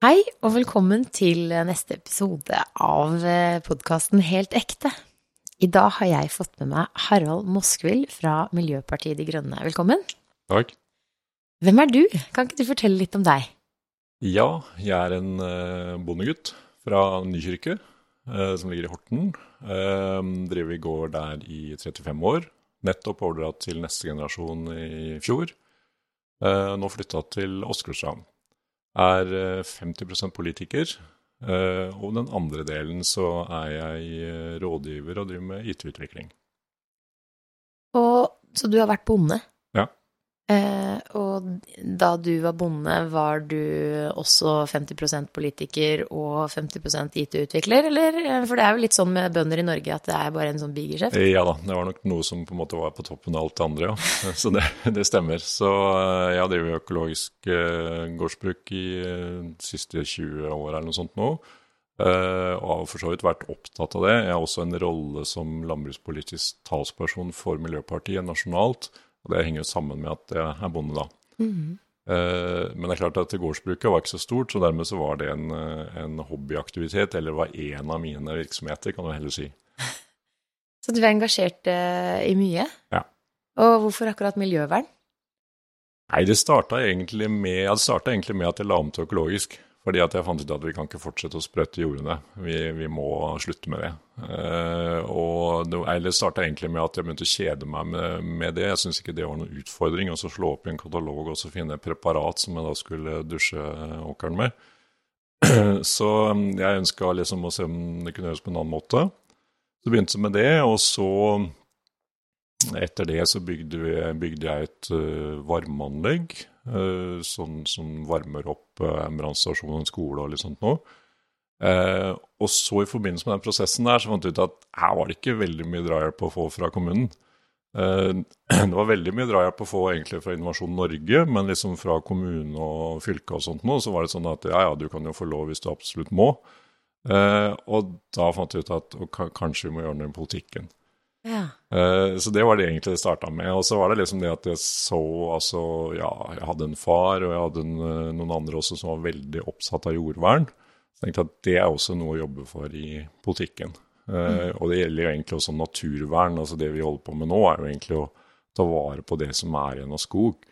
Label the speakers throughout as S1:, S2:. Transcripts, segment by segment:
S1: Hei, og velkommen til neste episode av podkasten Helt ekte. I dag har jeg fått med meg Harald Moskvild fra Miljøpartiet De Grønne. Velkommen.
S2: Takk.
S1: Hvem er du? Kan ikke du fortelle litt om deg?
S2: Ja, jeg er en uh, bondegutt fra Nykirke, uh, som ligger i Horten. Driver i gård der i 35 år. Nettopp overdratt til neste generasjon i fjor. Nå flytta til Åsgårdstrand er 50 eh, politiker. Eh, og den andre delen så er jeg eh, rådgiver og driver med IT-utvikling.
S1: Så du har vært bonde? Eh, og da du var bonde, var du også 50% politiker og 50 IT-utvikler, eller? For det er jo litt sånn med bønder i Norge at det er bare en sånn bigeskjeft?
S2: Ja da, det var nok noe som på en måte var på toppen av alt det andre, ja. Så det, det stemmer. Så eh, jeg har drevet økologisk eh, gårdsbruk i de siste 20 år eller noe sånt nå. og har for så vidt vært opptatt av det. Jeg har også en rolle som landbrukspolitisk talsperson for Miljøpartiet nasjonalt. Og det henger jo sammen med at jeg er bonde, da. Mm. men det er klart at gårdsbruket var ikke så stort, så dermed så var det en, eh, en hobbyaktivitet, eller var en av mine virksomheter, kan du heller si.
S1: Så du er engasjert uh, i mye?
S2: Ja.
S1: Og hvorfor akkurat miljøvern?
S2: Nei, det starta egentlig, egentlig med at jeg la om til økologisk. Fordi at jeg fant ut at vi kan ikke fortsette å sprøyte jordene. Vi, vi, må slutte med det. Uh, og det, starta egentlig med at jeg begynte å kjede meg med, med det. Jeg syns ikke det var noen utfordring å slå opp i en katalog og så finne et preparat som jeg da skulle dusje åkeren med. Så um, jeg ønska liksom å se om det kunne gjøres på en annen måte. Så begynte jeg med det, og så etter det så bygde, vi, bygde jeg et uh, varmeanlegg sånn, som varmer opp en brannstasjon og en skole og litt sånt noe. Uh, og så i forbindelse med den prosessen der så fant vi ut at her var det ikke veldig mye drahjelp å få fra kommunen. det var veldig mye drahjelp å få egentlig fra Innovasjon Norge, men liksom fra kommune og fylke og sånt noe, så var det sånn at ja, ja, du kan jo få lov hvis du absolutt må. og da fant vi ut at kanskje vi må gjøre noe i politikken.
S1: Ja.
S2: Uh, så det var det egentlig det starta med. Og så var det liksom det at jeg så altså Ja, jeg hadde en far, og jeg hadde en, eh, noen andre også som var veldig oppsatt av jordvern. Så jeg tenkte at det er også noe å jobbe for i politikken. Uh, mm. Og det gjelder jo egentlig også naturvern. altså Det vi holder på med nå, er jo egentlig å ta vare på det som er igjen av skog.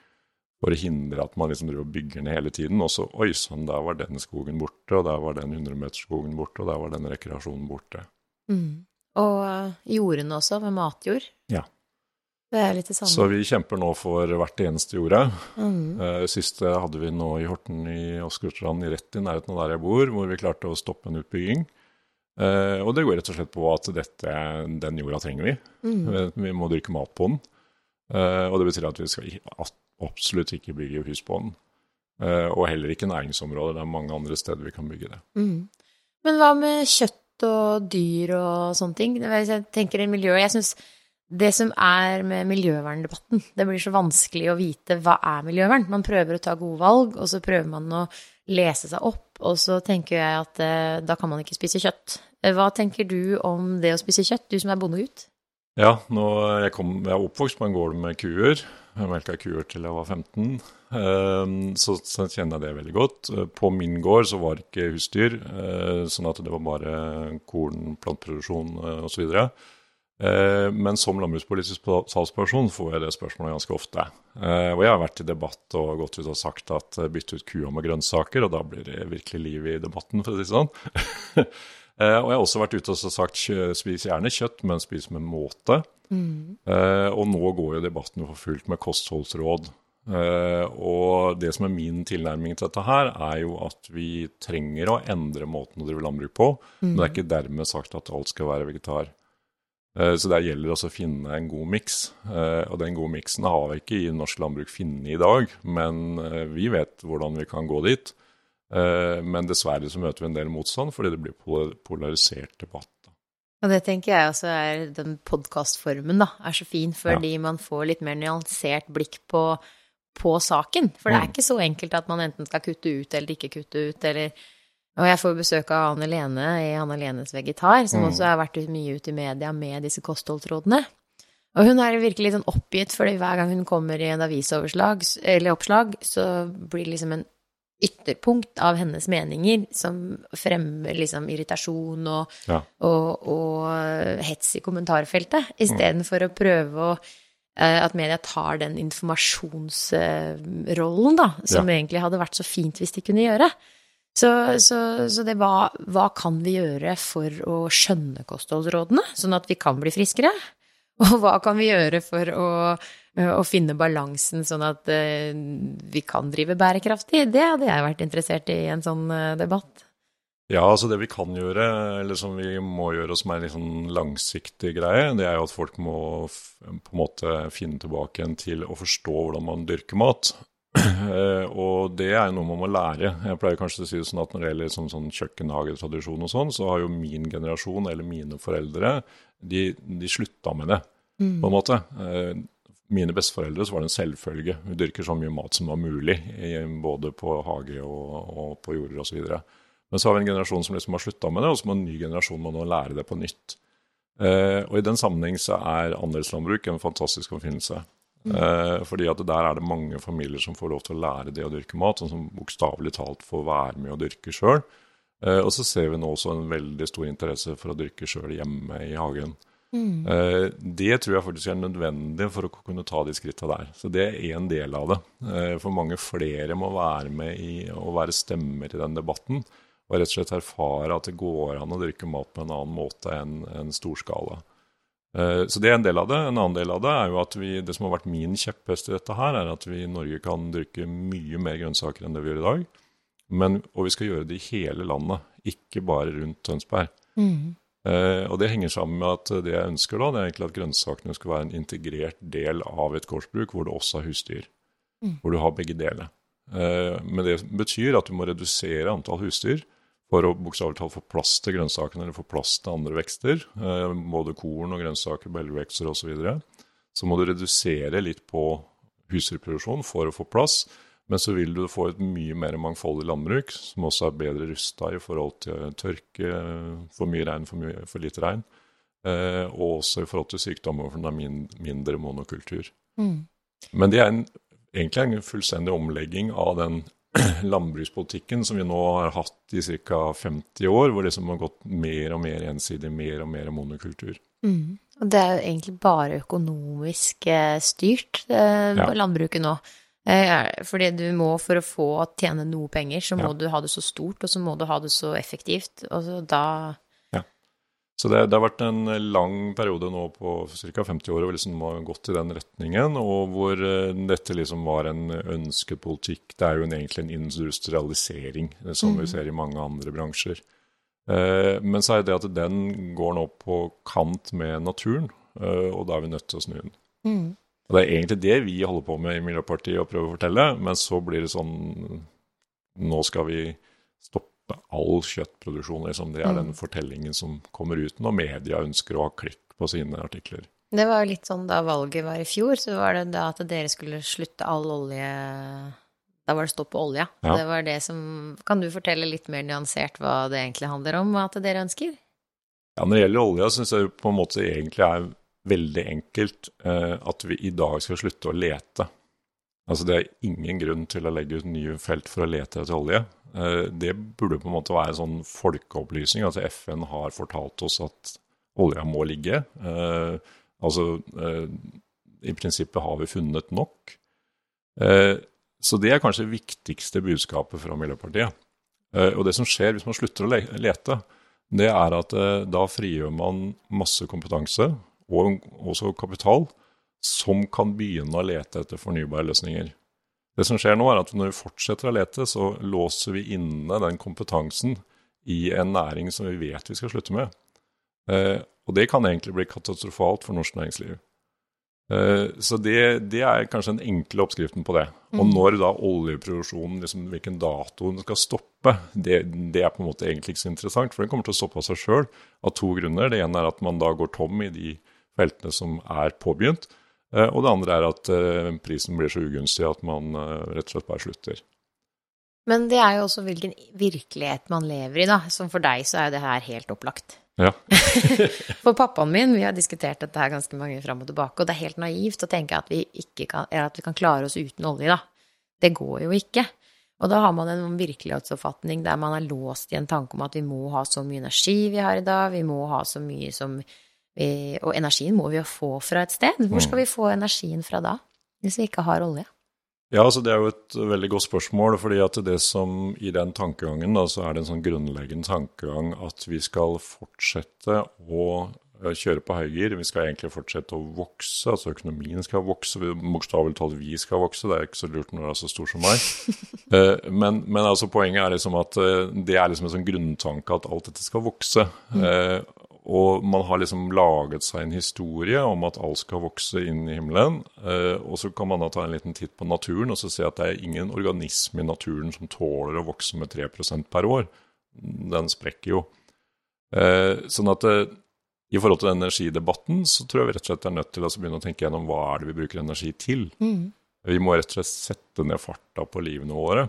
S2: For å hindre at man liksom driver og bygger ned hele tiden. Og så Oi sann, der var den skogen borte, og der var den 100-meterskogen borte, og der var den rekreasjonen borte.
S1: Mm. Og eh, jordene også, med matjord.
S2: Ja.
S1: Det er litt det samme.
S2: Så vi kjemper nå for hvert eneste jorde.
S1: Mm.
S2: Uh, siste hadde vi nå i Horten i Åsgårdstrand, rett i nærheten av der jeg bor, hvor vi klarte å stoppe en utbygging. Uh, og det går rett og slett på at dette, den jorda trenger vi. Mm. Vi må dyrke mat på den. Og det betyr at vi skal absolutt ikke bygge hus på den. og heller ikke næringsområder. Det er mange andre steder vi kan bygge det.
S1: Mm. Men hva med kjøtt og dyr og sånne ting. Jeg tenker en miljø, Jeg synes det som er med miljøverndebatten, det blir så vanskelig å vite hva er miljøvern. Man prøver å ta gode valg, og så prøver man å lese seg opp, og så tenker jeg at eh, da kan man ikke spise kjøtt. Eh, hva tenker du om det å spise kjøtt, du som er bondegutt?
S2: Ja, nå, jeg, kom, jeg er oppvokst på en gård med kuer. Jeg melka kuer til jeg var 15. Ehm, så, så kjenner jeg det veldig godt. Eh, på min gård så var det ikke husdyr, eh, sånn at det var bare korn, plantproduksjon eh, osv. Men som landbrukspolitisk salgsperson får jeg det spørsmålet ganske ofte. Og jeg har vært i debatt og gått ut og sagt at bytte ut kua med grønnsaker, og da blir det virkelig liv i debatten, for å si det sånn. og jeg har også vært ute og sagt spis gjerne kjøtt, men spis med måte. Mm. Og nå går jo debatten for fullt med kostholdsråd. Uh, og det som er min tilnærming til dette her, er jo at vi trenger å endre måten å drive landbruk på. Mm. Men det er ikke dermed sagt at alt skal være vegetar. Uh, så der gjelder det å finne en god miks. Og den gode miksen har vi ikke i norsk landbruk funnet i dag, men vi vet hvordan vi kan gå dit. men dessverre så møter vi en del motstand fordi det blir polarisert debatt.
S1: Og det tenker jeg også er den podkastformen, da, er så fin, fordi ja. man får litt mer nyansert blikk på på saken. For det er mm. ikke så enkelt at man enten skal kutte ut eller ikke kutte ut, eller Og jeg får besøk av Anne Lene i Anne Lenes Vegetar, som mm. også har vært mye ute i media med disse kostholdsrådene. Og hun er virkelig sånn oppgitt, fordi hver gang hun kommer i en avisoppslag, så blir det liksom en ytterpunkt av hennes meninger som fremmer liksom irritasjon og,
S2: Ja.
S1: og, og hets i kommentarfeltet, istedenfor å prøve å eh, at media tar den informasjonsrollen, da, som
S2: Ja.
S1: egentlig hadde vært så fint hvis de kunne gjøre. Så, så, så det var hva kan vi gjøre for å skjønne kostholdsrådene, sånn at vi kan bli friskere? Og hva kan vi gjøre for å, å finne balansen, sånn at eh, vi kan drive bærekraftig? Det hadde jeg vært interessert i i en sånn eh, debatt.
S2: Ja, altså det vi kan gjøre, eller som vi må gjøre, som er en sånn langsiktig greie, det er jo at folk må på en måte finne tilbake igjen til å forstå hvordan man dyrker mat. Eh, og det er noe man må lære. Jeg pleier kanskje å si det sånn at når det gjelder sånn, sånn kjøkkenhagetradisjon og sånn, så har jo min generasjon, eller mine foreldre, de, de slutta med det, på en måte. Mine besteforeldre så var det en selvfølge. Vi dyrker så mye mat som var mulig, både på hage og, og på jorder osv. Men så har vi en generasjon som liksom har slutta med det, og så må en ny generasjon må nå lære det på nytt. Eh, og I den sammenheng så er andelslandbruk en fantastisk oppfinnelse. Eh, fordi at der er det mange familier som får lov til å lære det å dyrke mat, og som bokstavelig talt får være med å dyrke sjøl. Eh, og så ser vi nå også en veldig stor interesse for å dyrke sjøl hjemme i hagen. Eh, det tror jeg faktisk er nødvendig for å kunne ta de skritta der. Så det er én del av det. Eh, for mange flere må være med i å være stemmer i den debatten. Og rett og slett erfare at det går an å dyrke mat på en annen måte enn en storskala. Eh, Så det er en del av det. En annen del av det er jo at vi, det som har vært min kjepphest i dette her, er at vi i Norge kan dyrke mye mer grønnsaker enn det vi gjør i dag. Men, og vi skal gjøre det i hele landet, ikke bare rundt Tønsberg. Eh, og det henger sammen med at det jeg ønsker da, det er egentlig at grønnsakene skal være en integrert del av et gårdsbruk hvor det også er husdyr. Hvor du har begge deler. Eh, men det betyr at du må redusere antall husdyr for å bokstavelig talt få plass til grønnsakene eller få plass til andre vekster. Eh, både korn og grønnsaker, belgvekster osv. Så, videre. så må du redusere litt på husdyrproduksjon for å få plass. Men så vil du få et mye mer mangfoldig landbruk, som også er bedre rusta i forhold til tørke, for mye regn, for, mye, for lite regn. Eh, og også i forhold til sykdommer, for det er min, mindre monokultur. Men det er en, egentlig en fullstendig omlegging av den landbrukspolitikken som vi nå har hatt i ca. 50 år, hvor det liksom har gått mer og mer ensidig, mer og mer monokultur.
S1: Og det er jo egentlig bare økonomisk eh, styrt, eh,
S2: Ja.
S1: landbruket nå. Eh, Fordi du må, for å få tjene noe penger, så må
S2: Ja.
S1: du ha det så stort, og så må du ha det så effektivt. Og så da
S2: Så det, det har vært en lang periode nå på ca. 50 år hvor liksom har gått i den retningen, og hvor eh, dette liksom var en ønsket politikk. Det er jo en, egentlig en industrialisering, som som vi ser i mange andre bransjer. Eh, men så er det at den går nå på kant med naturen, eh, og da er vi nødt til å snu den. Og Det er egentlig det vi holder på med i Miljøpartiet å prøve å fortelle, men så blir det sånn Nå skal vi stoppe all kjøttproduksjon. Liksom. Det er den fortellingen som kommer ut når media ønsker å ha klikk på sine artikler.
S1: Det var jo litt sånn da valget var i fjor, så var det da at dere skulle slutte all olje Da var det stopp på olja.
S2: Ja.
S1: Det var det som Kan du fortelle litt mer nyansert hva det egentlig handler om, hva at dere ønsker?
S2: Ja, Når det gjelder olja, syns jeg på en måte egentlig er veldig enkelt eh, at vi i dag skal slutte å lete. Altså Det er ingen grunn til å legge ut nye felt for å lete etter olje. Eh, det burde på en måte være en sånn folkeopplysning. Altså FN har fortalt oss at olja må ligge. Eh, altså I prinsippet har vi funnet nok. Så det er kanskje det viktigste budskapet fra Miljøpartiet. Og det som skjer hvis man slutter å lete, det er at da frigjør man masse kompetanse og også kapital som kan begynne å lete etter fornybare løsninger. Det som skjer nå, er at når vi fortsetter å lete, så låser vi inne den kompetansen i en næring som vi vet vi skal slutte med. Eh, og det kan egentlig bli katastrofalt for norsk næringsliv. Eh, så det, det er kanskje den enkle oppskriften på det. Og når da oljeproduksjonen, liksom, hvilken dato den skal stoppe, det, det er på en måte egentlig ikke så interessant, for den kommer til å stoppe av seg sjøl av to grunner. Det ene er at man da går tom i de feltene som er påbegynt. Eh, Og det andre er at eh, prisen blir så ugunstig at man eh, rett og slett bare slutter.
S1: Men det er jo også hvilken virkelighet man lever i, da. Som for deg så er jo det her helt opplagt.
S2: Ja.
S1: For pappaen min, vi har diskutert dette her ganske mange fram og tilbake, og det er helt naivt å tenke at vi, ikke kan, at vi kan klare oss uten olje, da. Det går jo ikke. Og da har man en virkelighetsoppfatning der man er låst i en tanke om at vi må ha så mye energi vi har i dag, vi må ha så mye som Og energien må vi jo få fra et sted. Hvor skal vi få energien fra da, hvis vi ikke har olje?
S2: Ja, altså Det er jo et veldig godt spørsmål. fordi at det som I den tankegangen da, så er det en sånn grunnleggende tankegang at vi skal fortsette å Eh, kjøre på høygir. Vi skal egentlig fortsette å vokse, altså økonomien skal vokse. Bokstavelig talt vi skal vokse, det er ikke så lurt når du er så stor som meg. Eh, men, men altså poenget er liksom at eh, det er liksom en sånn grunntanke at alt dette skal vokse. Mm. Og man har liksom laget seg en historie om at alt skal vokse inn i himmelen. Og så kan man da ta en liten titt på naturen og så se at det er ingen organisme i naturen som tåler å vokse med 3% per år. Den sprekker jo. Sånn at i forhold til energidebatten så tror jeg vi rett og slett er nødt til å begynne å tenke gjennom hva er det vi bruker energi til. Mm. Vi må rett og slett sette ned farta på livene våre.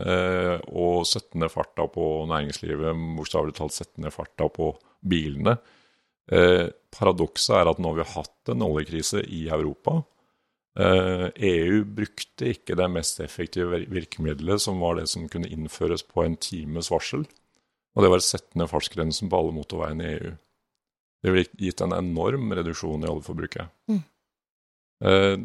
S2: Eh, og sette ned farta på næringslivet, bokstavelig talt sette ned farta på bilene. Eh, paradokset er at nå har vi hatt en oljekrise i Europa. Eh, EU brukte ikke det mest effektive virkemidlet, som var det som kunne innføres på en times varsel. Og det var å sette ned fartsgrensen på alle motorveiene i EU. Det ville gitt en enorm reduksjon i oljeforbruket. Mm. Eh,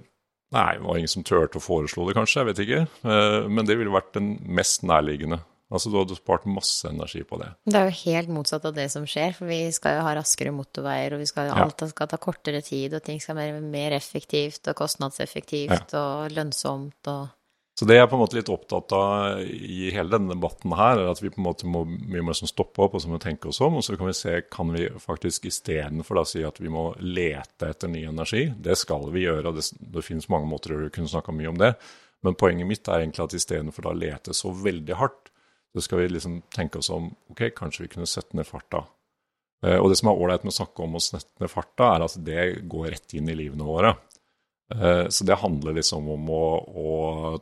S2: nei, det var ingen som turte å foreslå det, kanskje. Jeg vet ikke. Eh, men det ville vært den mest nærliggende. Altså, Du hadde spart masse energi på det.
S1: Det er jo helt motsatt av det som skjer, for vi skal jo ha raskere motorveier, og vi skal, ja. alt skal ta kortere tid, og ting skal være mer effektivt og kostnadseffektivt ja. og lønnsomt og
S2: så det jeg er på en måte litt opptatt av i hele denne debatten her, er at vi på en måte må, vi må liksom stoppe opp og så må tenke oss om. Og så kan vi se kan vi faktisk istedenfor si at vi må lete etter ny energi. Det skal vi gjøre, og det, det finnes mange måter å kunne snakke mye om det. Men poenget mitt er egentlig at istedenfor å lete så veldig hardt, så skal vi liksom tenke oss om ok, kanskje vi kunne sette ned farta. Eh, og det som er ålreit med å snakke om å sette ned farta, er at det går rett inn i livene våre. Eh, så det handler liksom om å, å,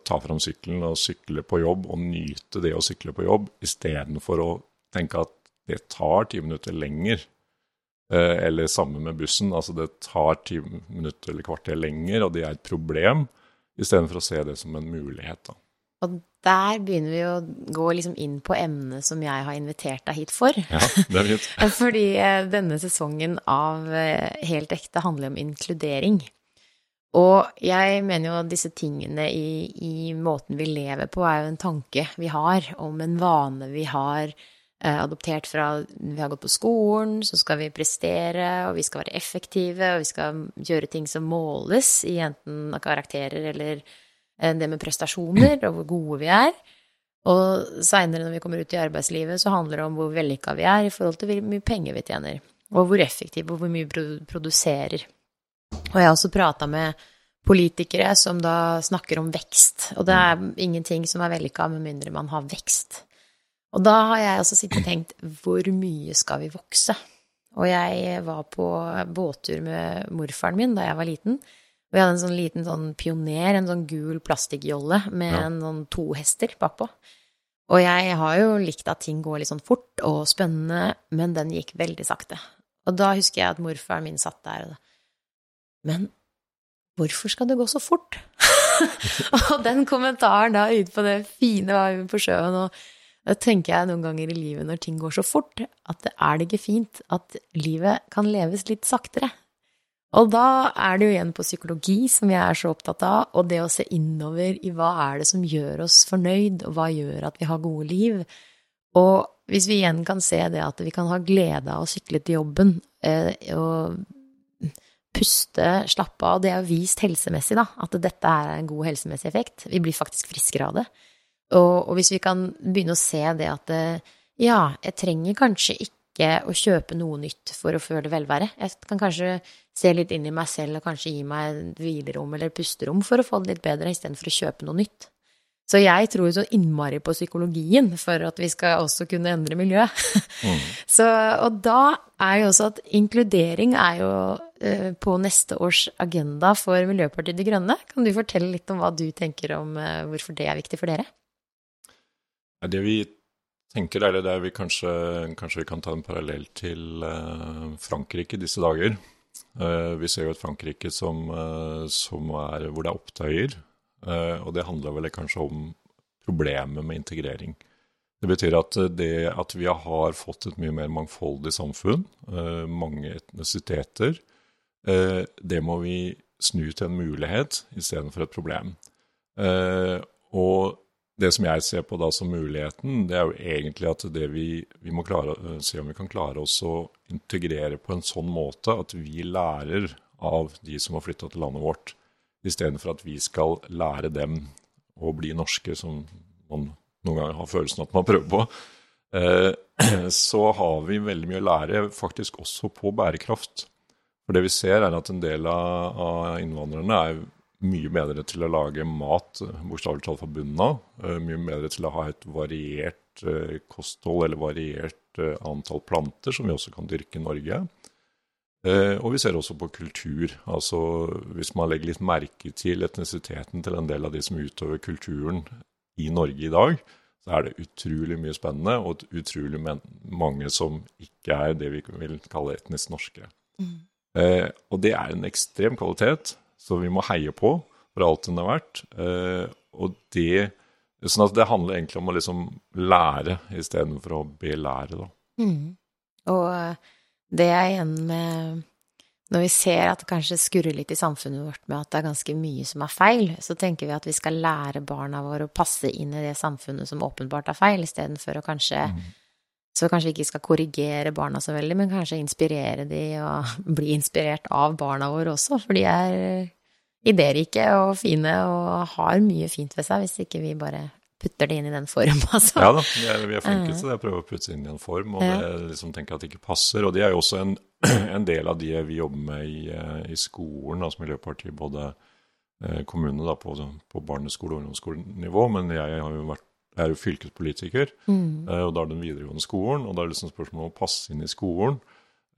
S2: ta fram sykkelen og sykle på jobb og nyte det å sykle på jobb, istedenfor å tenke at det tar ti minutter lenger. Eh, eller sammen med bussen. Altså det tar ti minutter eller kvarter lenger, og det er et problem, istedenfor å se det som en mulighet. Da.
S1: Og der begynner vi å gå liksom inn på emnet som jeg har invitert deg hit for.
S2: Ja, det er fint.
S1: Fordi eh, denne sesongen av Helt ekte handler om inkludering. Og jeg mener jo at disse tingene i, i, måten vi lever på, er jo en tanke vi har om en vane vi har eh, adoptert fra vi har gått på skolen, så skal vi prestere, og vi skal være effektive, og vi skal gjøre ting som måles i enten karakterer eller eh, det med prestasjoner, og hvor gode vi er. Og seinere, når vi kommer ut i arbeidslivet, så handler det om hvor vellykka vi er i forhold til hvor mye penger vi tjener, og hvor effektive og hvor mye vi produserer. Og jeg har også prata med politikere som da snakker om vekst, og det er ingenting som er vellykka med mindre man har vekst. Og da har jeg også sittet og tenkt hvor mye skal vi vokse? Og jeg var på båttur med morfaren min da jeg var liten. Og vi hadde en sånn liten sånn pioner, en sånn gul plastikkjolle med ja. en sånn to hester bakpå. Og jeg har jo likt at ting går litt sånn fort og spennende, men den gikk veldig sakte. Og da husker jeg at morfaren min satt der og da men hvorfor skal det gå så fort? og den kommentaren da ute på det fine var på sjøen, og da tenker jeg noen ganger i livet når ting går så fort, at det er det ikke fint at livet kan leves litt saktere. Og da er det jo igjen på psykologi, som jeg er så opptatt av, og det å se innover i hva er det som gjør oss fornøyd, og hva gjør at vi har gode liv. Og hvis vi igjen kan se det at vi kan ha glede av å sykle til jobben, eh, og puste, slappe av. Det er vist helsemessig, da, at dette er en god helsemessig effekt. Vi blir faktisk friskere av det. Og, og hvis vi kan begynne å se det at ja, jeg trenger kanskje ikke å kjøpe noe nytt for å føle velvære. Jeg kan kanskje se litt inn i meg selv og kanskje gi meg hvilerom eller pusterom for å få det litt bedre, istedenfor å kjøpe noe nytt. Så jeg tror så innmari på psykologien for at vi skal også kunne endre miljøet. Mm. Så, og da er jo også at inkludering er jo uh, på neste års agenda for Miljøpartiet De Grønne. Kan du fortelle litt om hva du tenker om uh, hvorfor det er viktig for dere?
S2: Det vi tenker, er det vi kanskje, kanskje vi kan ta en parallell til uh, Frankrike disse dager. Vi ser jo et Frankrike som, som er, hvor det er opptøyer. Uh, og det handler vel kanskje om problemet med integrering. Det betyr at det at vi har fått et mye mer mangfoldig samfunn, eh, mange etnisiteter, eh, det må vi snu til en mulighet istedenfor et problem. Eh, og det som jeg ser på da som muligheten, det er jo egentlig at det vi, vi må klare, se om vi kan klare oss å integrere på en sånn måte at vi lærer av de som har flytta til landet vårt, istedenfor at vi skal lære dem å bli norske, som man noen ganger har følelsen at man prøver på, eh, så har vi veldig mye å lære faktisk også på bærekraft. For det vi ser, er at en del av innvandrerne er mye bedre til å lage mat, bokstavelig talt fra bunnen av. Eh, mye bedre til å ha et variert eh, kosthold eller variert antall planter, som vi også kan dyrke i Norge. Og vi ser også på kultur. Altså hvis man legger litt merke til etnisiteten til en del av de som utøver kulturen i Norge i dag, så er det utrolig mye spennende, og utrolig mange som ikke er det vi vil kalle etnisk norske. Mm. Eh, og det er en ekstrem kvalitet, så vi må heie på for alt hun har vært. Eh, og det Sånn at det handler egentlig om å liksom lære istedenfor å belære, da.
S1: Mm. Og eh, det er igjen med når vi ser at det kanskje skurrer litt i samfunnet vårt med at det er ganske mye som er feil, så tenker vi at vi skal lære barna våre å passe inn i det samfunnet som åpenbart er feil, istedenfor å kanskje mm. Så kanskje vi ikke skal korrigere barna så veldig, men kanskje inspirere de og bli inspirert av barna våre også, for de er idérike og fine og har mye fint ved seg, hvis ikke vi bare putter det inn i den form, altså.
S2: Ja da, vi er, vi er flinke til det. Prøver å putte det inn i en form, og det liksom tenker at det ikke passer. Og det er jo også en, en del av de vi jobber med i, eh, i skolen, altså Miljøpartiet, både eh, kommunene da, på, på barneskole- og ungdomsskolenivå, men jeg har jo vært jeg er jo fylkespolitiker, mm. Eh, og da er det den videregående skolen. Og da er det liksom spørsmålet om å passe inn i skolen.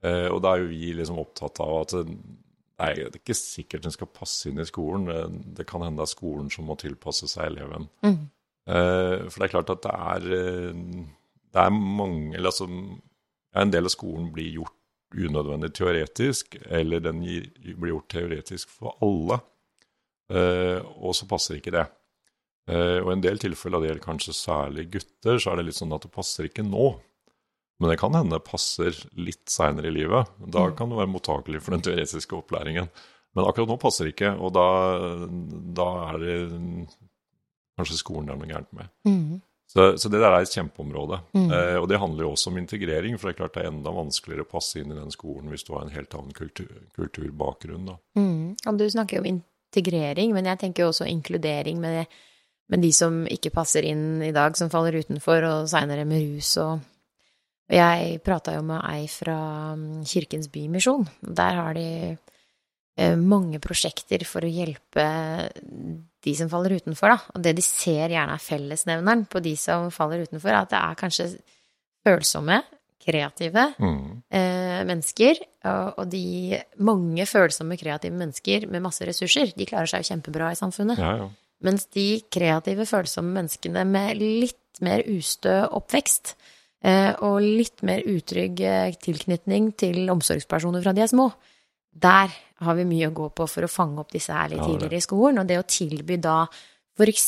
S2: Og da er jo vi liksom opptatt av at Nei, det er ikke sikkert den skal passe inn i skolen. Det kan hende det er skolen som må tilpasse seg eleven. Mm. Eh, for det er klart at det er, eh, det er mange eller altså, En del av skolen blir gjort unødvendig teoretisk, eller den blir gjort teoretisk for alle. Eh, og så passer ikke det. Og i en del tilfeller, det gjelder kanskje særlig gutter, så er det litt sånn at det passer ikke nå. Men det kan hende det passer litt seinere i livet. Da mm. kan du være mottakelig for den teoretiske opplæringen. Men akkurat nå passer det ikke, og da, da er det kanskje skolen det er noe gærent med. Mm. Så, så, det der er et kjempeområde. Mm. Eh, og det handler jo også om integrering, for det er klart det er enda vanskeligere å passe inn i den skolen hvis du har en helt annen kultur, kulturbakgrunn.
S1: Mm. Og du snakker jo om integrering, men jeg tenker jo også inkludering med, med, de som ikke passer inn i dag, som faller utenfor, og seinere med rus og jeg prata jo med ei fra mm, Kirkens Bymisjon. Der har de eh, mange prosjekter for å hjelpe de som faller utenfor, da. Og det de ser gjerne er fellesnevneren på de som faller utenfor, er at det er kanskje følsomme, kreative mm. eh, mennesker. Og, og, de mange følsomme, kreative mennesker med masse ressurser, de klarer seg jo kjempebra i samfunnet.
S2: Ja, ja.
S1: Mens de kreative, følsomme menneskene med litt mer ustø oppvekst, eh, og litt mer utrygg eh, tilknytning til omsorgspersoner fra de er små, der har vi mye å gå på for å fange opp disse her litt tidligere i skolen. Og det å tilby da f.eks.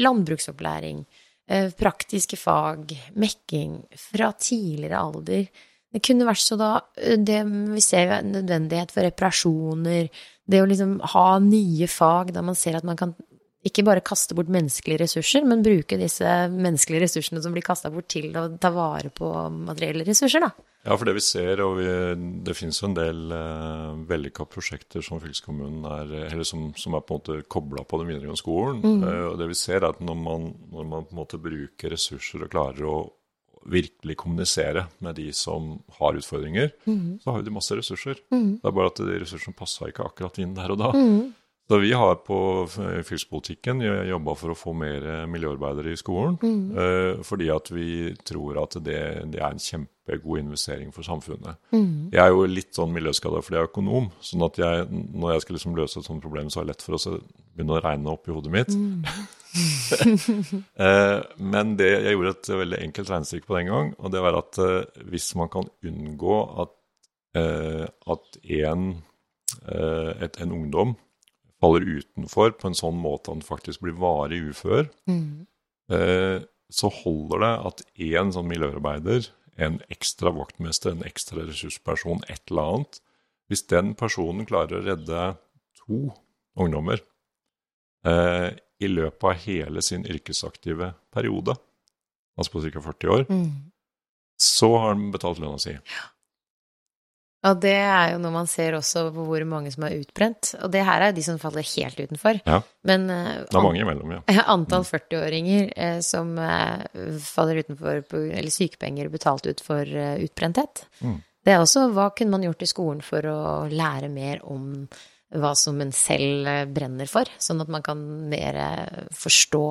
S1: landbruksopplæring, eh, praktiske fag, mekking fra tidligere alder. Det kunne vært så da eh, det Vi ser jo nødvendighet for reparasjoner, det å liksom ha nye fag der man ser at man kan ikke bare kaste bort menneskelige ressurser, men bruke disse menneskelige ressursene som blir kasta bort, til å ta vare på materielle ressurser, da.
S2: Ja, for det vi ser, og vi, det finnes jo en del eh, vellykka prosjekter som fylkeskommunen er Eller som, som er på en måte kobla på den videregående skolen. Mm. Eh, og det vi ser, er at når man, når man, på en måte bruker ressurser og klarer å virkelig kommunisere med de som har utfordringer, mm. så har de masse ressurser. Mm. Det er bare at de ressursene passa ikke akkurat inn der og da. Mm. Så vi har på fylkespolitikken jobba for å få mer miljøarbeidere i skolen. Mm. Fordi at vi tror at det, det, er en kjempegod investering for samfunnet. Mm. Jeg er jo litt sånn miljøskada fordi jeg er økonom. sånn at jeg, når jeg skal liksom løse et sånt problem, så er det lett for oss å begynne å regne opp i hodet mitt. Mm. eh, men det, jeg gjorde et veldig enkelt regnestykke på den gang, og det var at eh, hvis man kan unngå at, eh, at en, et, en ungdom faller utenfor på en sånn måte at han faktisk blir varig ufør, mm. så holder det at én sånn miljøarbeider, en ekstra vaktmester, en ekstra ressursperson, et eller annet Hvis den personen klarer å redde to ungdommer eh, i løpet av hele sin yrkesaktive periode, altså på ca. 40 år,
S1: Mm.
S2: så har de betalt lønna si.
S1: Og det er jo noe man ser også på hvor mange som er utbrent. Og det her er jo de som faller helt utenfor.
S2: Ja.
S1: Men eh,
S2: Det er mange imellom, ja.
S1: antall 40-åringer eh, som eh, faller utenfor på, eller sykepenger betalt ut for eh, utbrenthet.
S2: Mm.
S1: Det er også hva kunne man gjort i skolen for å lære mer om hva som en selv eh, brenner for, sånn at man kan mer eh, forstå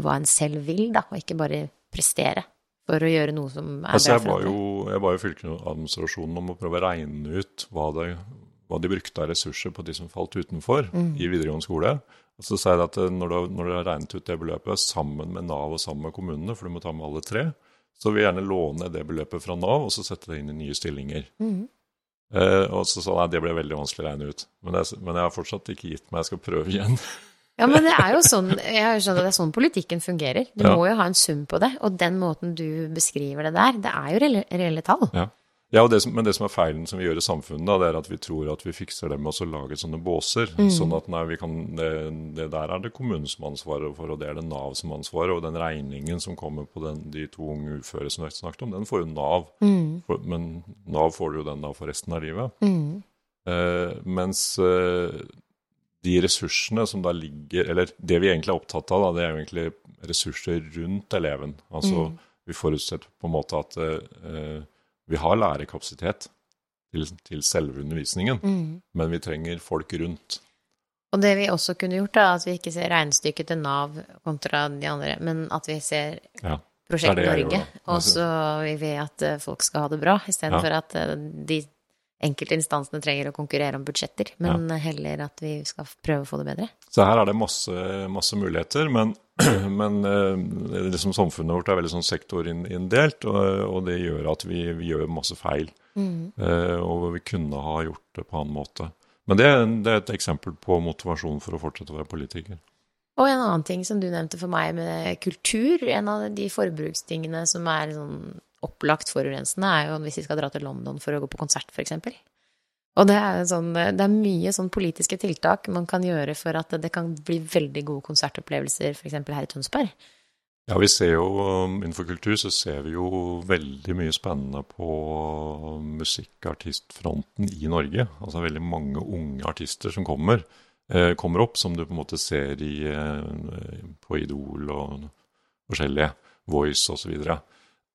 S1: hva en selv vil, da, og ikke bare prestere for å gjøre noe som er
S2: Altså,
S1: bra for andre.
S2: jeg ba jo fylkesadministrasjonen om å prøve å regne ut hva, det, hva de brukte av ressurser på de som falt utenfor
S1: Mm.
S2: i videregående skole. Og så sa jeg at eh, når du, har- når du har regnet ut det beløpet sammen med Nav og sammen med kommunene, for du må ta med alle tre, så vil jeg gjerne låne det beløpet fra Nav og så sette det inn i nye stillinger.
S1: Mhm.
S2: Eh, og så sa jeg det ble veldig vanskelig å regne ut. Men jeg, men jeg har fortsatt ikke gitt meg, jeg skal prøve igjen.
S1: Ja, men det er jo sånn, jeg at det er sånn politikken fungerer. Du
S2: Ja.
S1: må jo ha en sum på det, og den måten du beskriver det der, det er jo reelle, reelle tall.
S2: Ja. Ja, og det som, Men det som er feilen som vi gjør i samfunnet, da, det er at vi tror at vi fikser det med å lage sånne båser. Sånn at nei, vi kan, det, det der er det kommunen som har ansvaret for, og det er det Nav som har ansvaret. Og den regningen som kommer på den, de to unge uføre som vi snakket om, den får jo Nav. For, men Nav får jo den da for resten av livet. Eh, mens eh, de ressursene som da ligger Eller det vi egentlig er opptatt av, da, det er jo egentlig ressurser rundt eleven. Altså vi forutsetter på en måte at eh, vi har lærerkapasitet til, til selve undervisningen, men vi trenger folk rundt.
S1: Og det vi også kunne gjort, da, at vi ikke ser regnestykket til Nav kontra de andre, men at vi ser
S2: Ja.
S1: Prosjekt Norge, og så vi at eh, folk skal ha det bra, istedenfor
S2: Ja.
S1: at eh, de enkelte instansene trenger å konkurrere om budsjetter, men heller at vi skal prøve å få det bedre.
S2: Så her er det masse, masse muligheter, men, men eh, liksom samfunnet vårt er veldig sånn sektorinndelt, og, og det gjør at vi, vi gjør masse feil. Eh, og vi kunne ha gjort det på en annen måte. Men det, det er et eksempel på motivasjon for å fortsette å være politiker.
S1: Og en annen ting som du nevnte for meg med kultur, en av de forbrukstingene som er sånn opplagt forurensende, er jo hvis vi skal dra til London for å gå på konsert, f.eks. Og det er, sånn, det er mye sånn politiske tiltak man kan gjøre for at det kan bli veldig gode konsertopplevelser, f.eks. her i Tønsberg.
S2: Ja, vi ser jo Innenfor kultur så ser vi jo veldig mye spennende på musikkartistfronten i Norge. Altså veldig mange unge artister som kommer, eh, kommer opp, som du på en måte ser i, eh, på Idol og forskjellige Voice osv.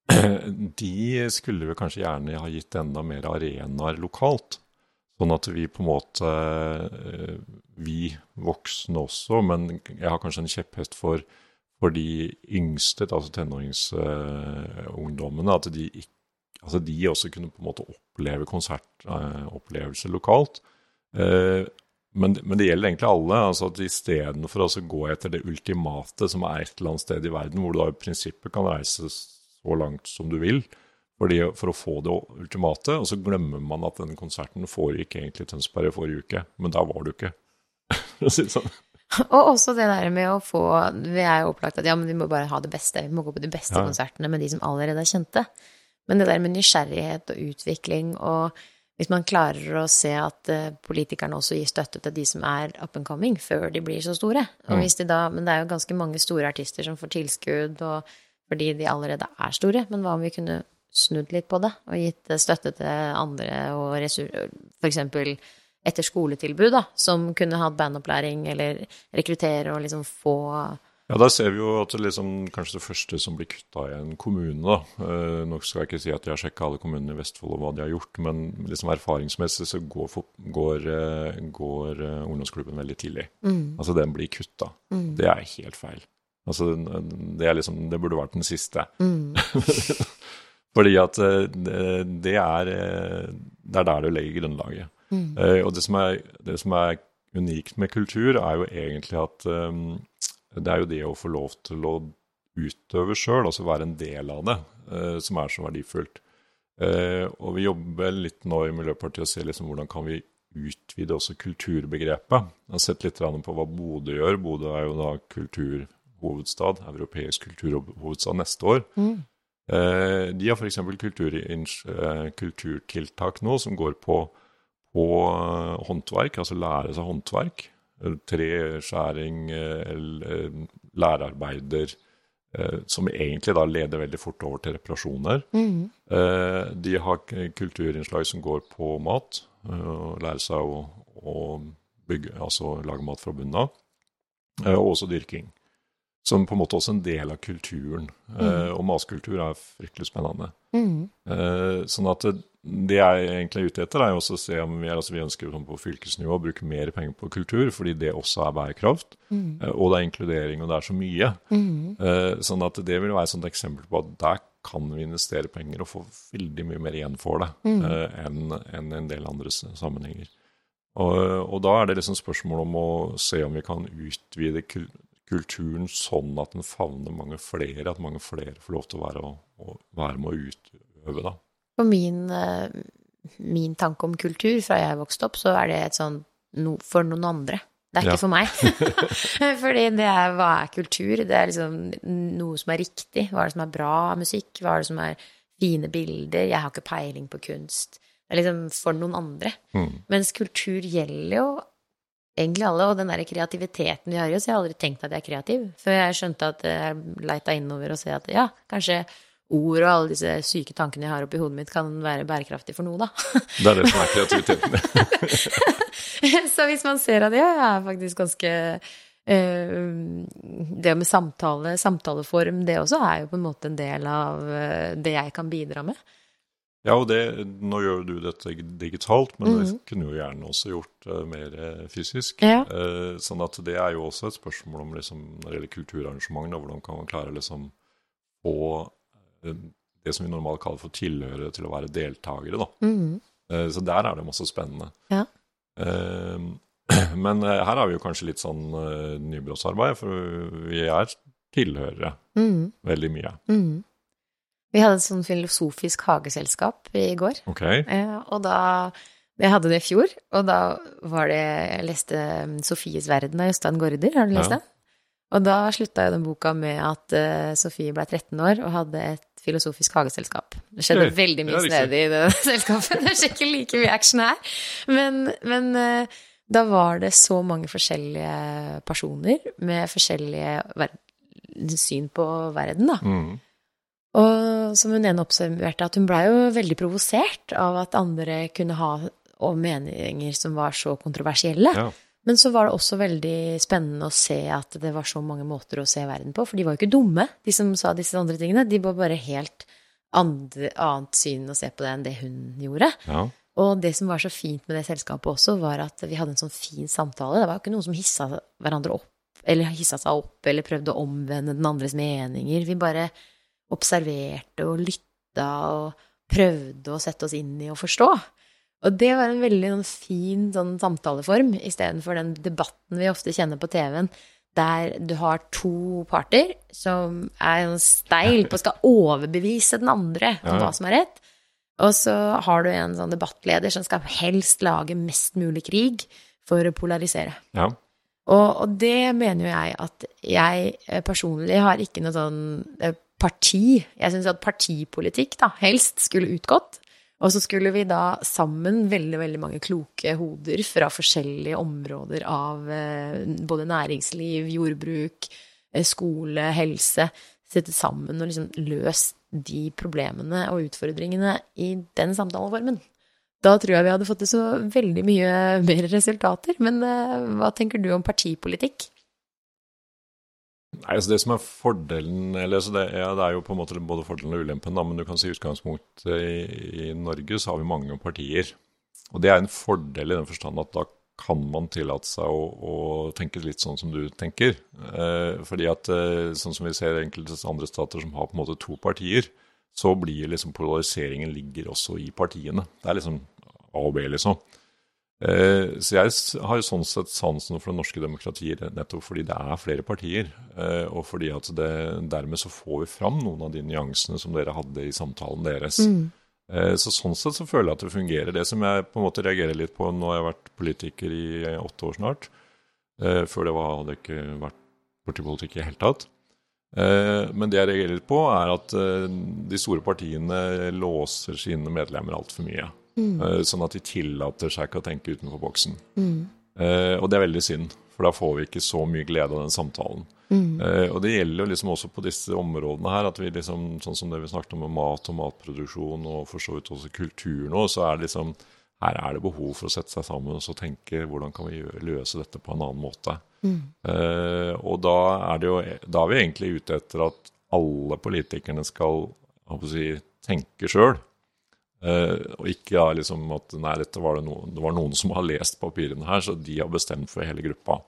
S2: De skulle vi kanskje gjerne ha gitt enda mer arenaer lokalt. Sånn at vi på en måte eh, Vi voksne også, men jeg har kanskje en kjepphest for for de yngste, altså tenåringsungdommene, at de, altså de også kunne på en måte oppleve konsertopplevelser lokalt. Eh, Men, men det gjelder egentlig alle. altså at Istedenfor å gå etter det ultimate, som er et eller annet sted i verden, hvor du da i prinsippet kan reise så langt som du vil fordi, for å få det ultimate, og så glemmer man at denne konserten foregikk egentlig i Tønsberg i forrige uke, men der var du ikke. For å si det sånn.
S1: Og også det der med å få Vi er jo opplagt at ja, men vi må bare ha det beste. Vi må gå på de beste
S2: Ja.
S1: konsertene med de som allerede er kjente. Men det der med nysgjerrighet og utvikling og hvis man klarer å se at eh, politikerne også gir støtte til de som er up and coming, før de blir så store. Og hvis de da, men det er jo ganske mange store artister som får tilskudd og, fordi de allerede er store. Men hva om vi kunne snudd litt på det og gitt eh, støtte til andre og ressurser, eksempel etter skoletilbud, da, som kunne hatt bandopplæring eller rekruttere og liksom få
S2: Ja, Der ser vi jo at det liksom, kanskje det første som blir kutta i en kommune da, eh, Nå skal jeg ikke si at jeg har sjekka alle kommunene i Vestfold og hva de har gjort, men liksom erfaringsmessig så går, for, går, eh, går eh, ungdomsklubben veldig tidlig. Altså den blir kutta. Det er helt feil. Altså det, er liksom, det burde vært den siste. Fordi at eh, det, er, eh, det er der du legger grunnlaget. Eh, Og det som, er, det som er unikt med kultur, er jo egentlig at det er jo det å få lov til å utøve sjøl, altså være en del av det, som er så verdifullt. Og vi jobber litt nå i Miljøpartiet og ser liksom hvordan kan vi utvide også kulturbegrepet. Jeg har sett litt på hva Bodø gjør. Bodø er jo da kulturhovedstad, europeisk kulturhovedstad neste år. Eh, de har f.eks. Eh, kulturtiltak nå som går på, på eh, håndverk, altså lære seg håndverk. Treskjæring, lærerarbeider, som egentlig da leder veldig fort over til reparasjoner. Mm. De har kulturinnslag som går på mat, lære seg å, å bygge, altså lage mat fra bunnen av, og også dyrking som på en måte også en del av kulturen. Mm. Eh, og matkultur er fryktelig spennende. Mm. Eh, sånn at det, det, jeg egentlig er ute etter, er jo også å se om vi, altså vi ønsker på fylkesnivå å bruke mer penger på kultur, fordi det også er bærekraft. Mm. Eh, og det er inkludering, og det er så mye. Mm. sånn at det vil være et eksempel på at der kan vi investere penger og få veldig mye mer igjen for det mm. enn en, en del andre sammenhenger. Og, og, da er det liksom spørsmål om å se om vi kan utvide kulturen sånn at den favner mange flere, at mange flere får lov til å være, å, være med å utøve, da.
S1: For min, eh, min, tanke om kultur fra jeg vokste opp, så er det et sånn no, for noen andre. Det er ikke ja. for meg. Fordi det er hva er kultur? Det er liksom noe som er riktig. Hva er det som er bra musikk? Hva er det som er fine bilder? Jeg har ikke peiling på kunst. Det er liksom for noen andre. Mm. Mens kultur gjelder jo egentlig alle. Og den der kreativiteten vi har i oss. Jeg har aldri tenkt at jeg er kreativ, før jeg skjønte at jeg leita innover og så at ja, kanskje ord og alle disse syke tankene jeg har oppi hodet mitt, kan være bærekraftig for noe, da.
S2: Det er det som er kreativiteten.
S1: så hvis man ser at ja, jeg er faktisk ganske uh, Det med samtale, samtaleform, det også er jo på en måte en del av uh, det jeg kan bidra med.
S2: Ja, og det, nå gjør du dette digitalt, men mm. det kunne jo gjerne også gjort uh, mer eh, fysisk. Ja. Uh, sånn at det er jo også et spørsmål om liksom, når det gjelder kulturarrangement, da, hvordan kan man klare liksom å uh, det som vi normalt kaller for tilhørere, til å være deltakere. da. Mm. så der er det masse spennende. Ja. men her er vi jo kanskje litt sånn nybrottsarbeid, for vi er tilhørere mm. veldig mye. Mm.
S1: Vi hadde et sånn filosofisk hageselskap i går.
S2: Okay.
S1: Eh, og da Jeg hadde det i fjor, og da var det Jeg leste 'Sofies verden' av Jostein Gaarder. Har du lest ja. Og da slutta jo den boka med at uh, Sofie ble 13 år og hadde et filosofisk hageselskap. Det skjedde Øy, veldig mye snedig i det selskapet. Det er ikke like mye action her. Men, men uh, da var det så mange forskjellige personer med forskjellige syn på verden, da. Mm. Og som hun ene observerte, at hun blei jo veldig provosert av at andre kunne ha meninger som var så kontroversielle. Ja. Men så var det også veldig spennende å se at det var så mange måter å se verden på. For de var jo ikke dumme, de som sa disse andre tingene. De var bare helt andre, annet syn å se på det enn det hun gjorde. Ja. Og det som var så fint med det selskapet også, var at vi hadde en sånn fin samtale. Det var jo ikke noen som hissa hverandre opp, eller hissa seg opp, eller prøvde å omvende den andres meninger. Vi bare observerte og lytta og prøvde å sette oss inn i og forstå. Og det var en veldig sånn, fin sånn, samtaleform istedenfor den debatten vi ofte kjenner på TV-en, der du har to parter som er sånn steil på å skal overbevise den andre om hva som er rett. Og så har du en sånn debattleder som skal helst lage mest mulig krig for å polarisere. Ja. Og, og, det mener jo jeg at jeg eh, personlig har ikke noe sånn eh, parti. Jeg syns at partipolitikk da, helst skulle utgått. Og så skulle vi da sammen, veldig veldig mange kloke hoder fra forskjellige områder av eh, både næringsliv, jordbruk, eh, skole, helse, sette sammen og liksom løst de problemene og utfordringene i den samtaleformen. Da tror jeg vi hadde fått til så veldig mye mer resultater. Men eh, hva tenker du om partipolitikk?
S2: Nei, altså Det som er fordelen eller altså det, ja, det, er jo på en måte både fordelen og ulempen, da, men du kan si utgangspunktet i, i, Norge så har vi mange partier. Og det er en fordel i den forstand at da kan man tillate seg å, å tenke litt sånn som du tenker. Eh, fordi at eh, sånn som vi ser enkelte andre stater som har på en måte to partier, så blir liksom polariseringen ligger også i partiene. Det er liksom A og B, liksom. Eh, så jeg har sånn sett sansen for det norske demokratiet nettopp fordi det er flere partier. Eh, og fordi at det, dermed så får vi fram noen av de nyansene som dere hadde i samtalen deres. Mm. Eh, så sånn sett så føler jeg at det fungerer. Det som jeg på en måte reagerer litt på Nå har jeg vært politiker i åtte år snart. Før det var, hadde jeg ikke vært borti politikk i det hele tatt. Men det jeg reagerer litt på, er at de store partiene låser sine medlemmer altfor mye. Eh, sånn at de tillater seg ikke å tenke utenfor boksen. Eh, og det er veldig synd, for da får vi ikke så mye glede av den samtalen. Eh, og det gjelder jo liksom også på disse områdene her, at vi liksom, sånn som det vi snakket om med mat og matproduksjon, og for så vidt også kultur nå, så er det liksom her er det behov for å sette seg sammen og så tenke hvordan kan vi løse dette på en annen måte. Eh, og da er, det jo, da er vi egentlig ute etter at alle politikerne skal si, tenke sjøl. Eh, og ikke da liksom at nei, dette var det, noen, det var noen som har lest papirene her, så de har bestemt for hele gruppa.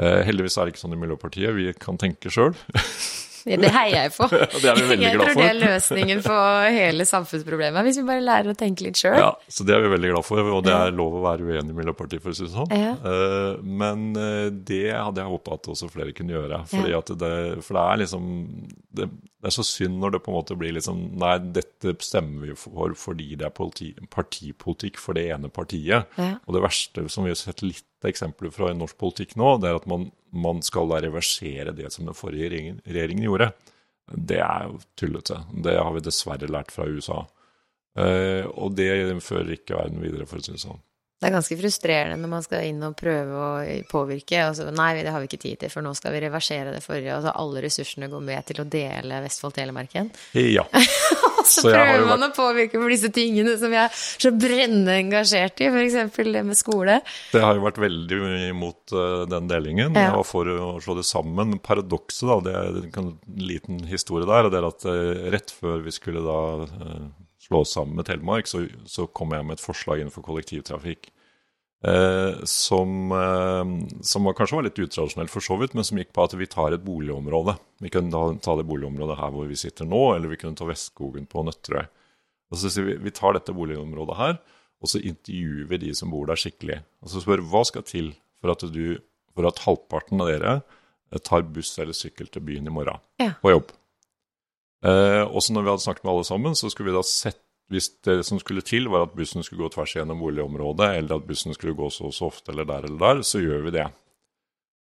S2: Eh, heldigvis er det ikke sånn i Miljøpartiet. Vi kan tenke sjøl.
S1: Det heier jeg på.
S2: det er vi veldig glad for.
S1: jeg tror det er løsningen på hele samfunnsproblemet, hvis vi bare lærer å tenke litt sjøl.
S2: Ja, så det er vi veldig glad for, og det er lov å være uenig i Miljøpartiet, for å si det sånn.
S1: Ja.
S2: Eh, men eh, det hadde jeg håpa at også flere kunne gjøre. Fordi at det, for det er liksom det, det er så synd når det på en måte blir liksom Nei, dette stemmer vi for fordi det er politi, partipolitikk for det ene partiet.
S1: Ja.
S2: Og det verste som vi har sett litt eksempler fra i norsk politikk nå, det er at man, man skal da reversere det som den forrige regjeringen, regjeringen gjorde. Det er jo tullete. Det har vi dessverre lært fra USA. Eh, og det fører ikke verden videre, for å si det sånn.
S1: Det er ganske frustrerende når man skal inn og prøve å påvirke, og så nei, det har vi ikke tid til, for nå skal vi reversere det forrige, og så alle ressursene går med til å dele Vestfold-Telemarken.
S2: Ja.
S1: Og så,
S2: Så
S1: prøver man å påvirke for disse tingene som jeg er så brennende engasjert i, f.eks. det med skole.
S2: Det har jo vært veldig imot eh, den delingen.
S1: Ja.
S2: og for å slå det sammen. Men paradokset, da, det er en liten historie der, det er at eh, rett før vi skulle da eh, slå oss sammen med Telemark, så, så kom jeg med et forslag innenfor kollektivtrafikk. Eh, som, eh, som var, kanskje var litt utradisjonelt for så vidt, men som gikk på at vi tar et boligområde. Vi kunne da ta det boligområdet her hvor vi sitter nå, eller vi kunne ta Vestskogen på Nøtterøy. Og så sier vi vi tar dette boligområdet her, og så intervjuer vi de som bor der skikkelig. Og så spør hva skal til for at, du, for at halvparten av dere eh, tar buss eller sykkel til byen i morgen
S1: Ja.
S2: på jobb. Eh, og så når vi hadde snakket med alle sammen, så skulle vi da sett hvis det som skulle til, var at bussen skulle gå tvers gjennom boligområdet, eller at bussen skulle gå så og så ofte eller der eller der, så gjør vi det.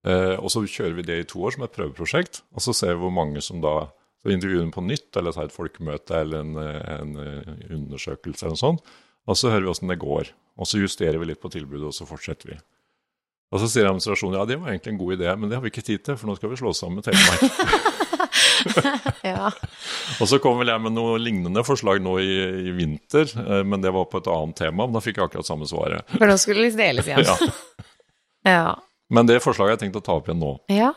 S2: Eh, og så kjører vi det i to år som et prøveprosjekt, og så ser vi hvor mange som da så intervjuer dem på nytt, eller tar et folkemøte eller en, en eh, undersøkelse eller noe sånt. Og så hører vi åssen det går. Og så justerer vi litt på tilbudet, og så fortsetter vi. Og så sier administrasjonen ja, det var egentlig en god idé, men det har vi ikke tid til, for nå skal vi slå oss sammen med Telemark.
S1: Ja.
S2: Og så kom vel jeg med noe lignende forslag nå i, i vinter, eh, men det var på et annet tema. Men da fikk jeg akkurat samme svaret.
S1: For nå skulle det deles igjen.
S2: Ja.
S1: Ja.
S2: Men det forslaget har jeg tenkt å ta opp igjen nå.
S1: ja.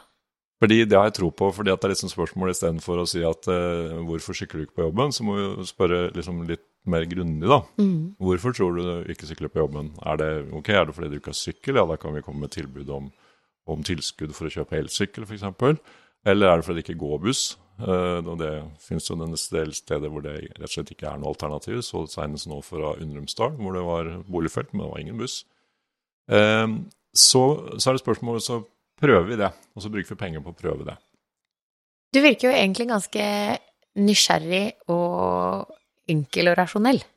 S2: Fordi det har jeg tro på, fordi at det er liksom spørsmål istedenfor å si at uh, hvorfor sykler du ikke på jobben, så må vi spørre liksom litt mer grundig, da.
S1: Mm.
S2: Hvorfor tror du du ikke sykler på jobben? Er det ok, er det fordi du ikke har sykkel? Ja, da kan vi komme med tilbud om, om tilskudd for å kjøpe elsykkel, f.eks. Eller er det fordi det ikke går buss? Eh, og det finnes jo en del steder hvor det rett og slett ikke er noe alternativ. Så senest nå fra Undrumsdal, hvor det var boligfelt, men det var ingen buss. Eh, så, så er det spørsmålet, så prøver vi det, og så bruker vi penger på å prøve det.
S1: Du virker jo egentlig ganske nysgjerrig og enkel og rasjonell.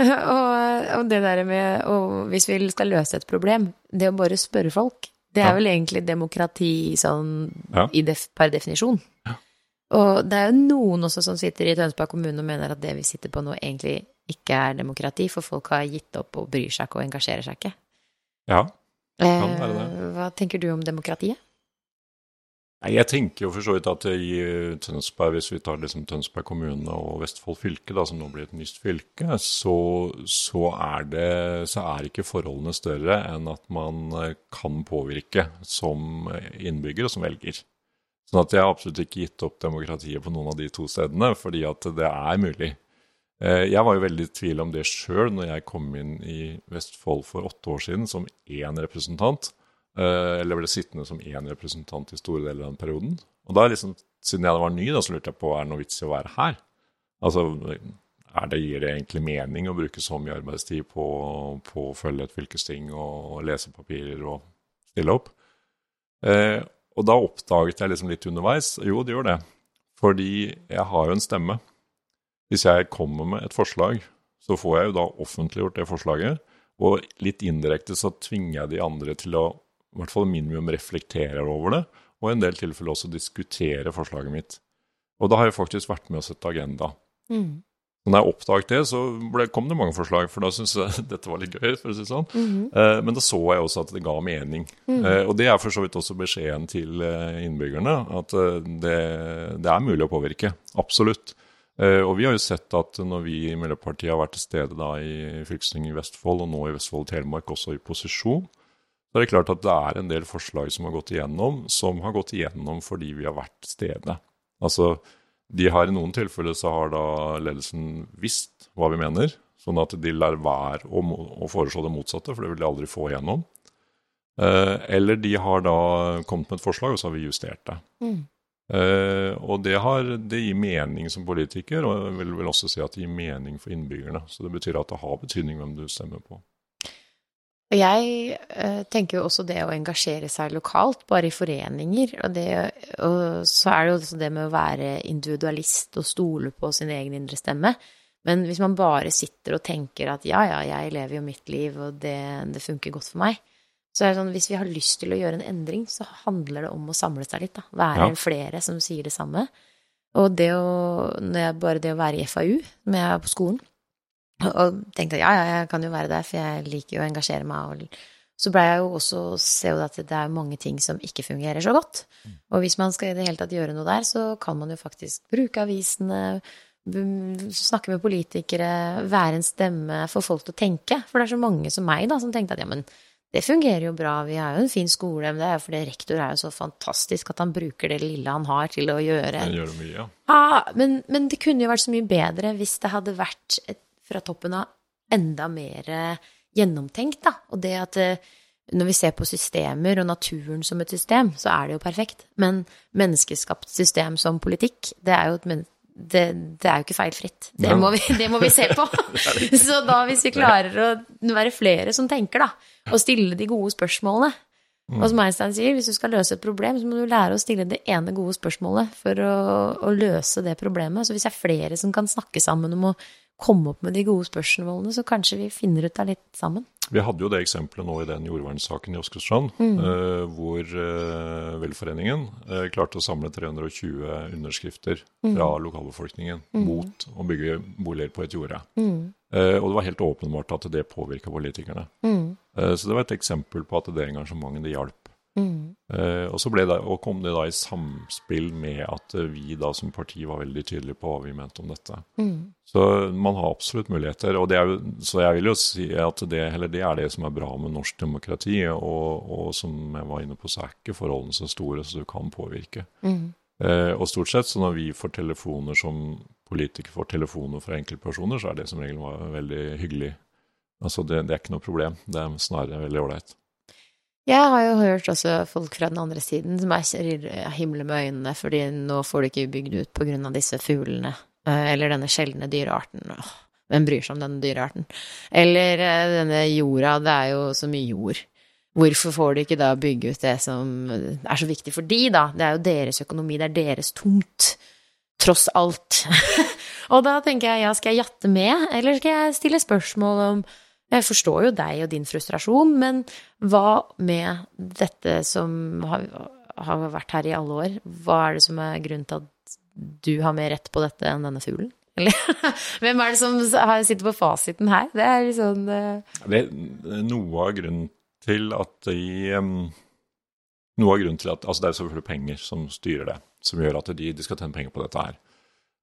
S1: og, og det der med og Hvis vi skal løse et problem, det å bare spørre folk, det er vel egentlig demokrati sånn def, per definisjon. Og det er jo noen også som sitter i Tønsberg kommune og mener at det vi sitter på nå, egentlig ikke er demokrati, for folk har gitt opp og bryr seg ikke og engasjerer seg ikke.
S2: Ja, det Kan være det.
S1: Eh, Hva tenker du om demokratiet?
S2: Nei, Jeg tenker jo for så vidt at i Tønsberg, hvis vi tar liksom Tønsberg kommune og Vestfold fylke, da, som nå blir et nytt fylke, så, så, er det, så er ikke forholdene større enn at man eh, kan påvirke som innbygger og som velger. Sånn at jeg har absolutt ikke gitt opp demokratiet på noen av de to stedene, fordi at det er mulig. Eh, Jeg var jo veldig i tvil om det sjøl når jeg kom inn i Vestfold for åtte år siden som én representant. Eh, Eller ble sittende som én representant i store deler av den perioden. Og da liksom, Siden jeg var ny, da, så lurte jeg på er det noe vits i å være her. Altså, det, Gir det egentlig mening å bruke så mye arbeidstid på, på å følge et fylkesting og, lese papirer og stille opp? Eh, og da oppdaget jeg liksom litt underveis jo, det gjør det. Fordi jeg har jo en stemme. Hvis jeg kommer med et forslag, så får jeg jo da offentliggjort det forslaget. Og litt indirekte så tvinger jeg de andre til å i hvert fall minimum reflekterer over det, og i en del tilfeller også diskuterer forslaget mitt. Og da har jeg faktisk vært med å sette agenda.
S1: Mm.
S2: Når jeg oppdaget det, så ble, kom det mange forslag, for da syntes jeg dette var litt gøy. for å si sånn.
S1: Mhm.
S2: Eh, men da så jeg også at det ga mening. Eh, og det er for så vidt også beskjeden til eh, innbyggerne, at eh, det, det er mulig å påvirke. Absolutt. Eh, og vi har jo sett at når vi i Miljøpartiet har vært til stede da i fylkestinget i Vestfold, og nå i Vestfold og Telemark også i posisjon, så er det klart at det er en del forslag som har gått igjennom, som har gått igjennom fordi vi har vært stedet. Altså, de har I noen tilfeller så har da ledelsen visst hva vi mener, sånn at de lar være å, å foreslå det motsatte, for det vil de aldri få igjennom. Eh, eller de har da kommet med et forslag, og så har vi justert det.
S1: Mm.
S2: Eh, og det, har, det gir mening som politiker, og jeg vil vel også si at det gir mening for innbyggerne. Så det betyr at det har betydning hvem du stemmer på.
S1: Og jeg eh, tenker jo også det å engasjere seg lokalt, bare i foreninger. Og, det, og så er det jo også det med å være individualist og stole på sin egen indre stemme. Men hvis man bare sitter og tenker at ja, ja, jeg lever jo mitt liv, og det, det funker godt for meg, så er det sånn hvis vi har lyst til å gjøre en endring, så handler det om å samle seg litt, da. Være
S2: Ja.
S1: flere som sier det samme. Og det å, bare det å være i FAU, når jeg er på skolen, og tenkte at ja, ja, jeg kan jo være der, for jeg liker jo å engasjere meg. Og så ble jeg jo også se jo at det er mange ting som ikke fungerer så godt. Og hvis man skal i det hele tatt gjøre noe der, så kan man jo faktisk bruke avisene, snakke med politikere, være en stemme, få folk til å tenke. For det er så mange som meg da, som tenkte at ja, men det fungerer jo bra, vi har jo en fin skole, men det er jo fordi rektor er jo så fantastisk at han bruker det lille han har til å gjøre
S2: Han gjør mye, ja.
S1: ja, men, men det kunne jo vært så mye bedre hvis det hadde vært et, fra toppen av enda mer eh, gjennomtenkt, da. Og det at eh, når vi ser på systemer og naturen som et system, så er det jo perfekt. Men menneskeskapt system som politikk, det er jo et det, det er jo ikke feilfritt. Det, må vi, det må vi se på. Så da hvis vi klarer å være flere som tenker, da, og stille de gode spørsmålene Og som Einstein sier, hvis du skal løse et problem, så må du lære å stille det ene gode spørsmålet for å, å løse det problemet. Så hvis det er flere som kan snakke sammen om å komme opp med de gode spørsmålene, så kanskje vi finner ut av litt sammen.
S2: Vi hadde jo det eksempelet nå i den jordvernsaken i Åsgårdstrand, eh, hvor eh, Velforeningen eh, klarte å samle 320 underskrifter fra lokalbefolkningen mot å bygge boliger på et jorde. Eh, og det var helt åpenbart at det påvirka politikerne. Eh, så det var et eksempel på at det engasjementet det hjalp. Mm. og så det, og kom det da i samspill med at eh, vi da som parti var veldig tydelige på hva vi mente om dette. Så man har absolutt muligheter. og det er jo, Så jeg vil jo si at det, eller det er det som er bra med norsk demokrati. Og, og som jeg var inne på, så er ikke forholdene så store, så du kan påvirke. Eh, og stort sett, så når vi får telefoner som politikere får telefoner fra enkeltpersoner, så er det som regel veldig hyggelig. Altså det, det er ikke noe problem. Det er snarere veldig ålreit.
S1: Jeg har jo hørt også folk fra den andre siden som er himle med øynene fordi nå får du ikke bygd ut på grunn av disse fuglene, eh, eller denne sjeldne dyrearten. Hvem bryr seg om denne dyrearten? Eller eh, denne jorda, det er jo så mye jord. Hvorfor får de ikke da bygge ut det som er så viktig for de, da? Det er jo deres økonomi, det er deres tomt. Tross alt. og da tenker jeg, ja, skal jeg jatte med, eller skal jeg stille spørsmål om jeg forstår jo deg og din frustrasjon, men hva med dette som har, har vært her i alle år? Hva er det som er grunnen til at du har mer rett på dette enn denne fuglen? Hvem er det som sitter på fasiten her? Det er litt sånn eh,
S2: Det noe av grunnen til at de Noe av grunnen til at Altså, det er selvfølgelig penger som styrer det, som gjør at de, de skal tjene penger på dette her.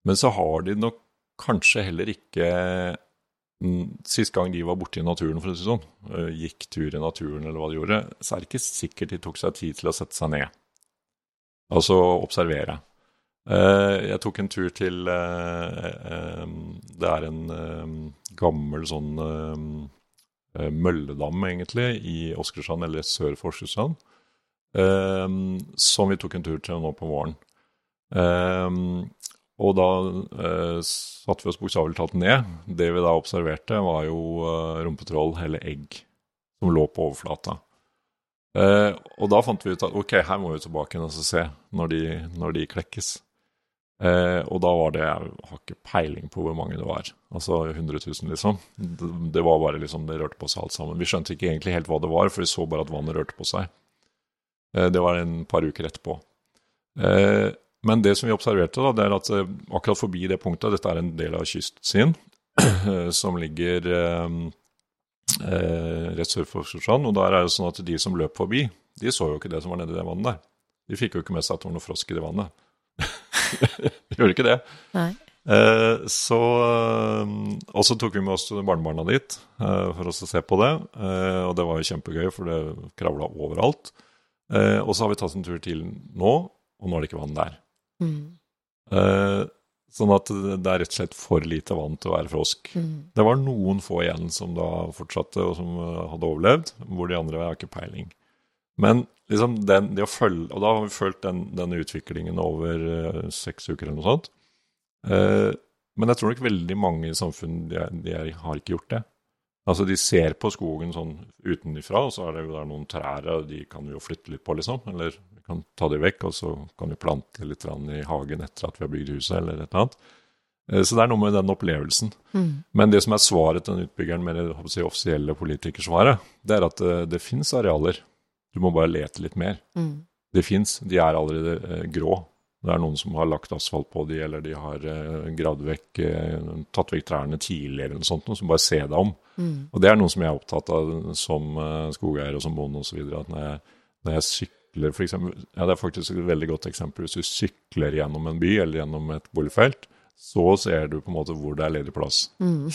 S2: Men så har de nok kanskje heller ikke Sist gang de var borte i naturen, for å si sånn, eh, gikk tur i naturen eller hva de gjorde, så er det ikke sikkert de tok seg tid til å sette seg ned. Altså observere. Eh, Jeg tok en tur til eh, Det er en gammel sånn mølledam, egentlig, i Åsgårdstrand, eller sør for Åsgårdstrand, som vi tok en tur til nå på våren. Og da eh, satte vi oss bokstavelig talt ned. Det vi da observerte, var jo eh, rumpetroll eller egg som lå på overflata. Eh, og da fant vi ut at ok, her må vi tilbake igjen og se når de, når de klekkes. Eh, og da var det Jeg har ikke peiling på hvor mange det var. Altså 100 000, liksom. Det, det var bare liksom Det rørte på seg alt sammen. Vi skjønte ikke egentlig helt hva det var, for vi så bare at vannet rørte på seg. Eh, det var en par uker etterpå. Eh, men det som vi observerte, da, det er at eh, akkurat forbi det punktet Dette er en del av kystsiden som ligger eh, eh, rett sør for Sjushan. Og der er det sånn at de som løp forbi, de så jo ikke det som var nedi det vannet der. De fikk jo ikke med seg at det var noe frosk i det vannet. Gjorde ikke det. Eh, så, eh, og så tok vi med oss barnebarna dit eh, for oss å se på det. Eh, og det var jo kjempegøy, for det kravla overalt. Eh, og så har vi tatt en tur til nå, og nå er det ikke vann der.
S1: Mm.
S2: Eh, sånn at det er rett og slett for lite vann til å være frosk.
S1: Mm.
S2: Det var noen få igjen som da fortsatte, og som eh, hadde overlevd, hvor de andre har ikke peiling. Men liksom den, det å følge, og da har vi fulgt den, denne utviklingen over uh, seks uker eller noe sånt. Uh, men jeg tror nok veldig mange i samfunnet de, de er, har ikke gjort det. Altså De ser på skogen sånn utenfra, og så er det jo der noen trær, og de kan vi jo flytte litt på, liksom. Eller kan ta de vekk, og så kan vi plante litt i hagen etter at vi har bygd huset, eller et eller annet. Eh, Så det er noe med den opplevelsen.
S1: Mm.
S2: Men det som er svaret til den utbyggeren med det si, offisielle politikersvaret, det er at det, det fins arealer. Du må bare lete litt mer.
S1: Mm.
S2: Det fins. De er allerede eh, grå. Det er noen som har lagt asfalt på de, eller de har eh, gravd vekk, eh, tatt vekk trærne tidligere, eller noe sånt, noe som bare ser deg om.
S1: Mm.
S2: Og det er noe som jeg er opptatt av som eh, skogeier og som bonde osv. At når jeg, når jeg sykler for eksempel, ja, Det er faktisk et veldig godt eksempel. Hvis du sykler gjennom en by eller gjennom et boligfelt, så ser du på en måte hvor det er ledig plass.
S1: Mm.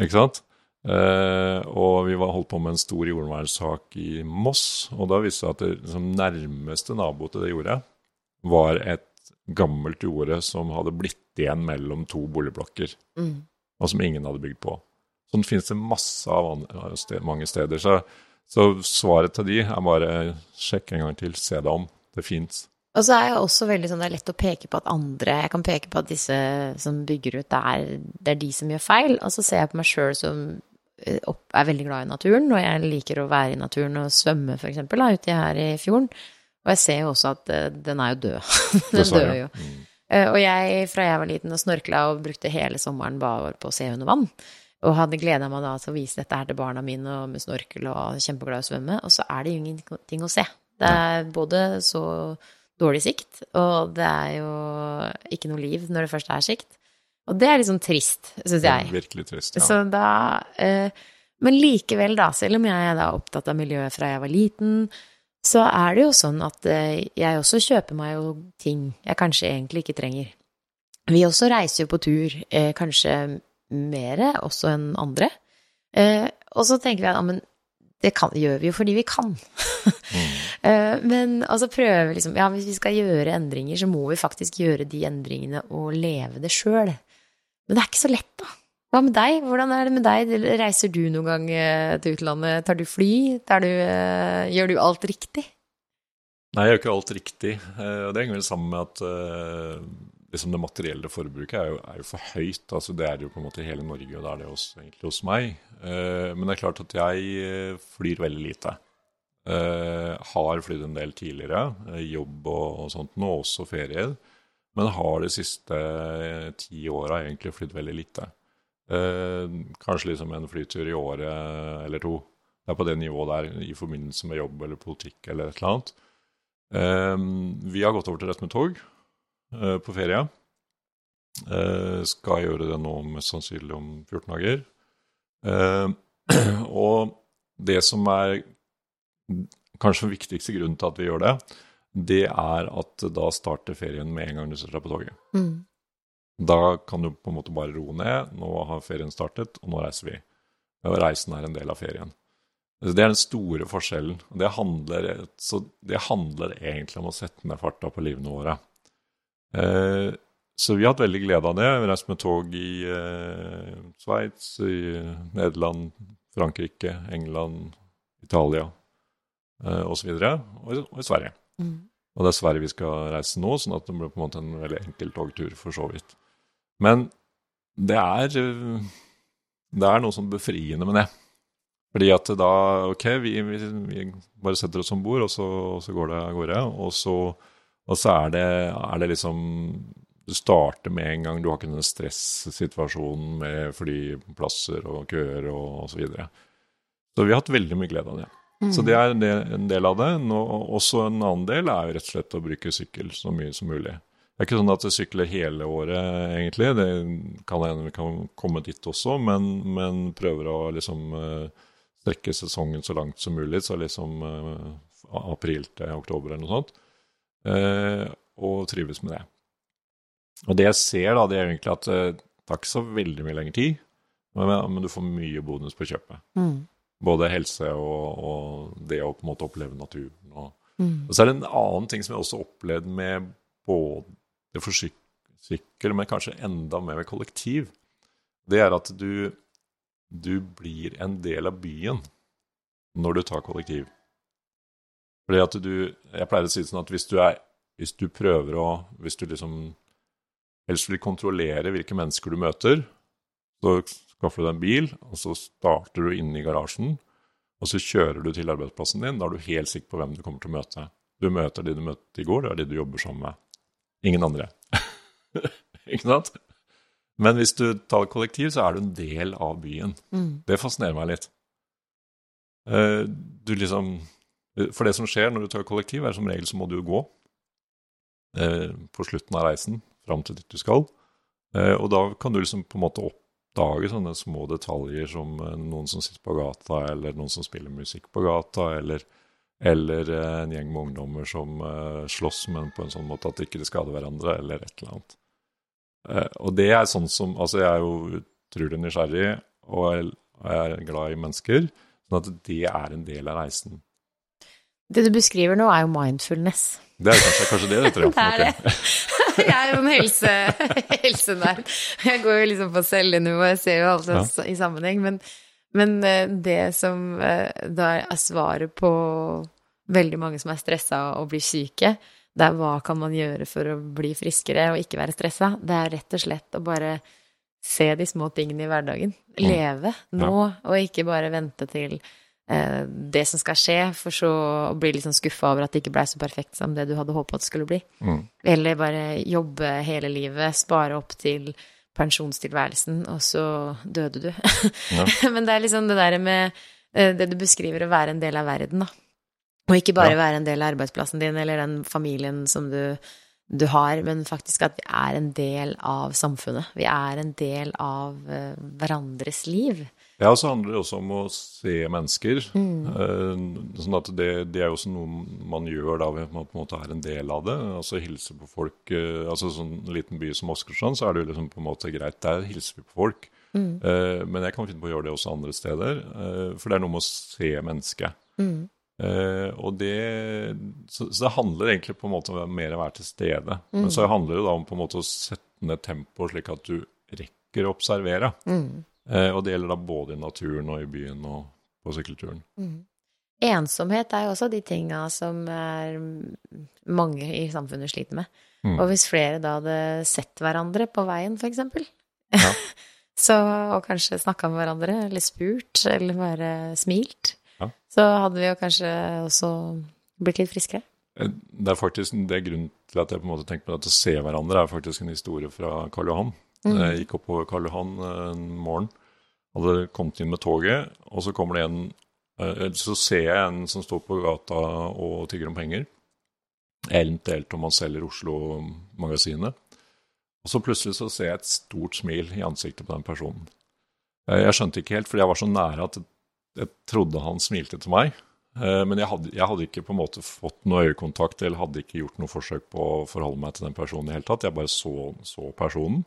S2: Ikke sant? Eh, og vi var holdt på med en stor jordvernsak i Moss, og da viste det at det liksom, nærmeste nabo til det jordet var et gammelt jorde som hadde blitt igjen mellom to boligblokker,
S1: Mm.
S2: og som ingen hadde bygd på. Sånn finnes det masse av mange steder. Så, så svaret til de er bare sjekk en gang til, se deg om. Det fins.
S1: Og så er jeg også veldig sånn, det er lett å peke på at andre Jeg kan peke på at disse som bygger ut, det er, det er de som gjør feil. Og så ser jeg på meg sjøl som eh, opp, er veldig glad i naturen, og jeg liker å være i naturen og svømme, for eksempel, da, ute her i fjorden. Og jeg ser jo også at eh, den er jo død. den dør jo.
S2: Mm.
S1: Eh, Og jeg, fra jeg var liten og snorkla og brukte hele sommeren bare på å se under vann, og hadde gleda meg da til å vise dette her til barna mine og med snorkel og kjempeglad i å svømme, og så er det jo ingenting å se. Det er både så dårlig sikt, og det er jo ikke noe liv når det først er sikt. Og det er liksom trist, syns jeg.
S2: virkelig trist. Ja.
S1: Så da eh, Men likevel, da, selv om jeg er da opptatt av miljøet fra jeg var liten, så er det jo sånn at eh, jeg også kjøper meg jo ting jeg kanskje egentlig ikke trenger. Vi også reiser jo på tur, eh, kanskje mere også enn andre. Eh, og så tenker vi at ja, men det kan, gjør vi jo fordi vi kan.
S2: Mm.
S1: Eh, men altså prøve liksom Ja, hvis vi skal gjøre endringer, så må vi faktisk gjøre de endringene og leve det sjøl. Men det er ikke så lett, da. Hva med deg? Hvordan er det med deg? Reiser du noen gang eh, til utlandet? Tar du fly? Tar du, eh, gjør du alt riktig?
S2: Nei, jeg gjør ikke alt riktig. eh, Og det henger vel sammen med at eh, liksom det materielle forbruket er jo, er jo for høyt. altså Det er jo på en måte i hele Norge, og det er det også egentlig hos meg. Eh, Men det er klart at jeg eh, flyr veldig lite. Eh, har flydd en del tidligere, eh, jobb og, og sånt, nå også ferier. Men har de siste eh, ti åra egentlig flydd veldig lite. Eh, kanskje liksom en flytur i året eller to. Det er på det nivået der i forbindelse med jobb eller politikk eller et eller annet. Eh, vi har gått over til rett med tog på ferie. Eh, skal gjøre det nå mest sannsynlig om 14 dager. Eh, og det som er kanskje den viktigste grunnen til at vi gjør det, det er at da starter ferien med en gang du setter deg på toget.
S1: Mm.
S2: Da kan du på en måte bare roe ned. Nå har ferien startet, og nå reiser vi. Og reisen er en del av ferien. Det er den store forskjellen. Det handler, så det handler egentlig om å sette ned farta på livene våre. Eh, så vi har hatt veldig glede av det. Vi har reist med tog i eh, Sveits, i Nederland, Frankrike, England, Italia eh, osv. Og, i- og i Sverige.
S1: Mm.
S2: Og det er Sverige vi skal reise nå, sånn at det blir på en måte en veldig enkel togtur for så vidt. Men det er, øh, det er noe sånn befriende med det. Fordi at da Ok, vi, vi, vi bare setter oss om bord, og, så- og så går det av gårde. Og så, og så er, det, er det liksom Du starter med en gang. Du har ikke den stressituasjonen med flyplasser og køer og osv. Så, videre. så vi har hatt veldig mye glede av det. Så det er en del, av det. Nå, også en annen del er jo rett og slett å bruke sykkel så mye som mulig. Det er ikke sånn at jeg sykler hele året, egentlig. Det kan hende vi kan komme dit også, men, men prøver å liksom uh, strekke sesongen så langt som mulig. Så liksom uh, april til oktober eller noe sånt. Uh, og trives med det. Og det jeg ser, da, det er egentlig at det tar ikke så veldig mye lengre tid, men, men, du får mye bonus på kjøpet. Mm. Både helse og, og, det å på en måte oppleve naturen. Og, mm. og så er det en annen ting som jeg også opplevde med både for sykkel, men kanskje enda mer med kollektiv, det er at du, du blir en del av byen når du tar kollektiv. Fordi at du Jeg pleier å si sånn at hvis du, er, hvis du prøver å Hvis du liksom helst vil kontrollere hvilke mennesker du møter, så skaffer du deg en bil, og så starter du inne i garasjen, og så kjører du til arbeidsplassen din. Da er du helt sikker på hvem du kommer til å møte. Du møter de du møtte i går, det er de du jobber sammen med. Ingen andre. ikke sant? Men hvis du tar kollektiv, så er du en del av byen. Mm. Det fascinerer meg litt. Uh, du liksom For det som skjer når du tar kollektiv, er som regel så må du gå eh, på slutten av reisen fram til dit du skal. Eh, og da kan du liksom på en måte oppdage sånne små detaljer som noen som sitter på gata, eller noen som spiller musikk på gata, eller eller en gjeng med ungdommer som uh, slåss, men på en sånn måte at de ikke skader hverandre, eller et eller annet. Og det er sånn som Altså, jeg er jo utrolig nysgjerrig, og jeg, er glad i mennesker. Sånn at det er en del av reisen.
S1: Det du beskriver nå, er jo mindfulness.
S2: Det er kanskje, kanskje det du tror
S1: det er det. Jeg er jo en helse, helsenerd. Jeg går jo liksom på cellenivå, jeg ser jo alt ja. i sammenheng. men men eh, det som eh, da er svaret på veldig mange som er stressa og blir syke, det er hva kan man gjøre for å bli friskere og ikke være stressa? Det er rett og slett å bare se de små tingene i hverdagen. Mm. Leve nå, og ikke bare vente til det som skal skje, for så å bli litt sånn skuffa over at det ikke blei så perfekt som det du hadde håpa det skulle bli. Mm. Eller bare jobbe hele livet, spare opp til pensjonstilværelsen, og så døde du. Ja. Men det er liksom det der med eh, det du beskriver å være en del av verden, da. Og ikke bare ja. være en del av arbeidsplassen din eller den familien som du, du, har, men faktisk at vi er en del av samfunnet. Vi er en del av uh, hverandres liv.
S2: Ja, og så handler det også om å se mennesker. Mm. Uh, sånn at det, det, er også noe man gjør da man på en måte er en del av det. Altså hilse på folk. Uh, altså sånn liten by som Åsgårdstrand, så er det jo liksom på en måte greit. Der hilser vi på folk. Mm. Uh, men jeg kan finne på å gjøre det også andre steder. for det er noe med å se mennesket. Mm. og det så, så, det handler egentlig på en måte om mer å være til stede. Men mm. så handler det da om på en måte å sette ned tempoet slik at du rekker å observere. Mm. Eh, og det gjelder da både i naturen og i byen og på sykkelturen. Mm.
S1: Ensomhet er jo også de tinga som mange i samfunnet sliter med. Mm. Og hvis flere da hadde sett hverandre på veien, for eksempel, ja. så, og kanskje snakka med hverandre, eller spurt, eller bare smilt, ja. så hadde vi jo kanskje også blitt litt friskere.
S2: Eh, det er faktisk det grunnen til at jeg på en måte tenker på at å se hverandre, er faktisk en historie fra Karl Johan. Mm. Jeg gikk oppover Karl Johan en morgen hadde kommet inn med toget, og så kommer det en eh, Så ser jeg en som står på gata og tigger om penger. Eventuelt om han selger Oslo-magasinet. Og så plutselig så ser jeg et stort smil i ansiktet på den personen. Jeg skjønte ikke helt, fordi jeg var så nære at jeg trodde han smilte til meg. Eh, men jeg hadde, jeg hadde, ikke på en måte fått noe øyekontakt eller hadde ikke gjort noe forsøk på å forholde meg til den personen i hele tatt. Jeg bare så, så personen.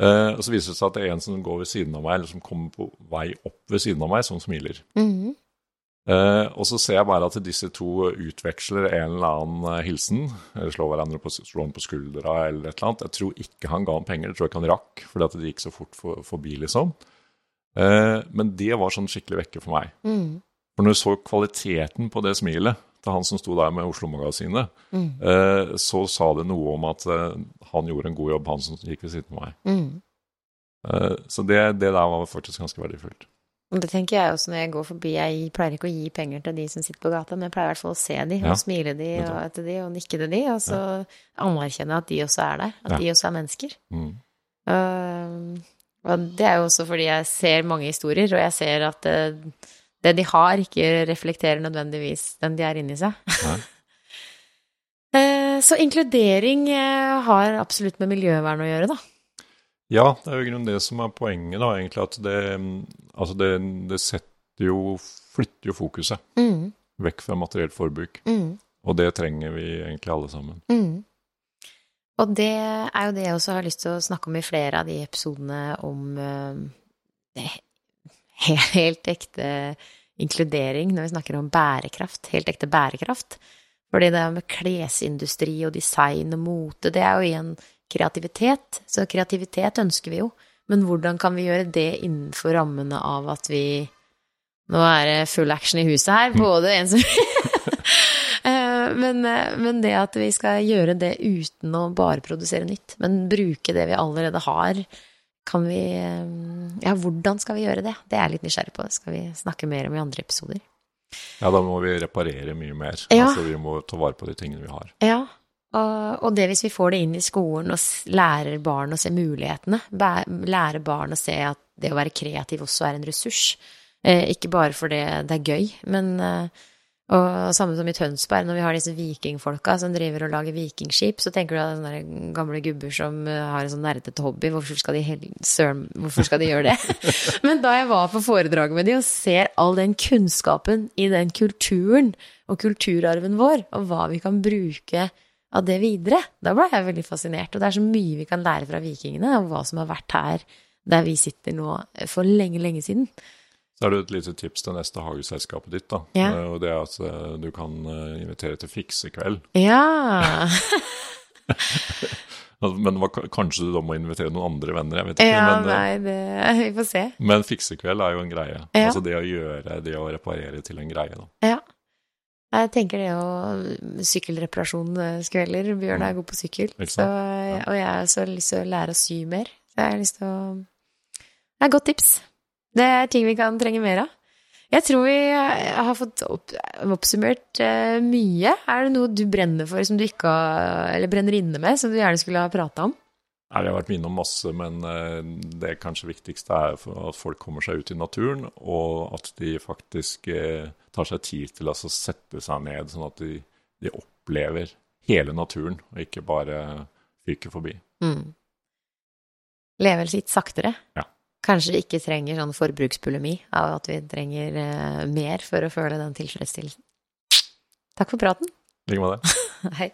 S2: Uh, og så viser det seg at det er en som går ved siden av meg, eller som kommer på vei opp ved siden av meg, som smiler. Mm. Uh, og så ser jeg bare at disse to utveksler en eller annen uh, hilsen. Eller slår hverandre på, slår på skuldra eller et eller annet. Jeg tror ikke han ga ham penger, det tror jeg ikke han rakk, fordi at det gikk så fort for, forbi, liksom. men det var sånn skikkelig vekker for meg. Mm. For når du så kvaliteten på det smilet til han som sto der med Oslo-magasinet, mm. eh, så sa det noe om at eh, han gjorde en god jobb, han som gikk ved siden av meg. Mm. Eh, så det, det, der var faktisk ganske verdifullt.
S1: Det tenker jeg også når jeg går forbi. Jeg pleier ikke å gi penger til de som sitter på gata, men jeg pleier i hvert fall å se de, og smile de og etter de, og nikke til de, og så ja. anerkjenne at de også er der. At ja. de også er mennesker. Mm. Uh, og det er jo også fordi jeg ser mange historier, og jeg ser at uh, det de har, ikke reflekterer nødvendigvis den de er inni seg. Eh, Så inkludering eh, har absolutt med miljøvern å gjøre, da.
S2: Ja, det er jo i grunnen det som er poenget, da, egentlig. At det, altså det, det setter jo Flytter jo fokuset
S1: Mm,
S2: vekk fra materielt forbruk.
S1: mm,
S2: Og det trenger vi egentlig alle sammen.
S1: mm. Og det er jo det jeg også har lyst til å snakke om i flere av de episodene om eh, det he- helt ekte inkludering, når vi snakker om bærekraft. Helt ekte bærekraft. Fordi det med klesindustri og design og mote, det er jo igjen kreativitet. Så kreativitet ønsker vi jo. Men hvordan kan vi gjøre det innenfor rammene av at vi Nå er det full action i huset her, både en som Eh, men, men det at vi skal gjøre det uten å bare produsere nytt, men bruke det vi allerede har, kan vi eh, Ja, hvordan skal vi gjøre det? Det er jeg litt nysgjerrig på. Det skal vi snakke mer om i andre episoder.
S2: Ja, da må vi reparere mye mer.
S1: Ja.
S2: Altså vi må ta vare på de tingene vi har.
S1: Ja, og, og det hvis vi får det inn i skolen og lærer barn å se mulighetene, lærer barn å se at det å være kreativ også er en ressurs, eh, ikke bare fordi det er gøy, men eh, og samme som i Tønsberg, når vi har disse vikingfolka som driver og lager vikingskip, så tenker du at sånne gamle gubber som eh, har en sånn nerdete hobby, hvorfor skal de, hel- søren, hvorfor skal de gjøre det? Men da jeg var på foredraget med de og ser all den kunnskapen i den kulturen og kulturarven vår, og hva vi kan bruke av det videre, da ble jeg veldig fascinert. Og det er så mye vi kan lære fra vikingene, og hva som har vært her der vi sitter nå for lenge, lenge siden.
S2: Så er det et lite tips til neste hageselskapet ditt. da.
S1: Ja.
S2: Eh, Og det er at eh, du kan eh, invitere til fiksekveld.
S1: Ja.
S2: Altså, Men kanskje du da må invitere noen andre venner, jeg vet ikke.
S1: ja,
S2: men,
S1: nei, det Vi får se.
S2: men fiksekveld er jo en greie.
S1: Ja.
S2: Altså det å gjøre, det å reparere til en greie. da.
S1: Ja. Jeg tenker det å Sykkelreparasjonskvelder. Bjørn er god på sykkel. Så, og jeg har så lyst til å lære å sy mer. Så jeg har lyst til å Det er et godt tips. Det er ting vi kan trenge mer av. Jeg tror vi har fått opp, oppsummert uh, mye. Er det noe du brenner for som du ikke har Eller brenner inne med, som du gjerne skulle ha prata om?
S2: Nei, Jeg har vært innom masse, men eh, det kanskje viktigste er at folk kommer seg ut i naturen, og at de faktisk eh, tar seg tid til å altså sette seg ned, sånn at de, de opplever hele naturen, og ikke bare fyker forbi.
S1: Mm. Leve sitt saktere.
S2: Ja.
S1: Kanskje ikke trenger sånn forbruksbulimi av at vi trenger eh, mer for å føle den tilfredsstillelsen. Takk for praten.
S2: I like det.
S1: Hei.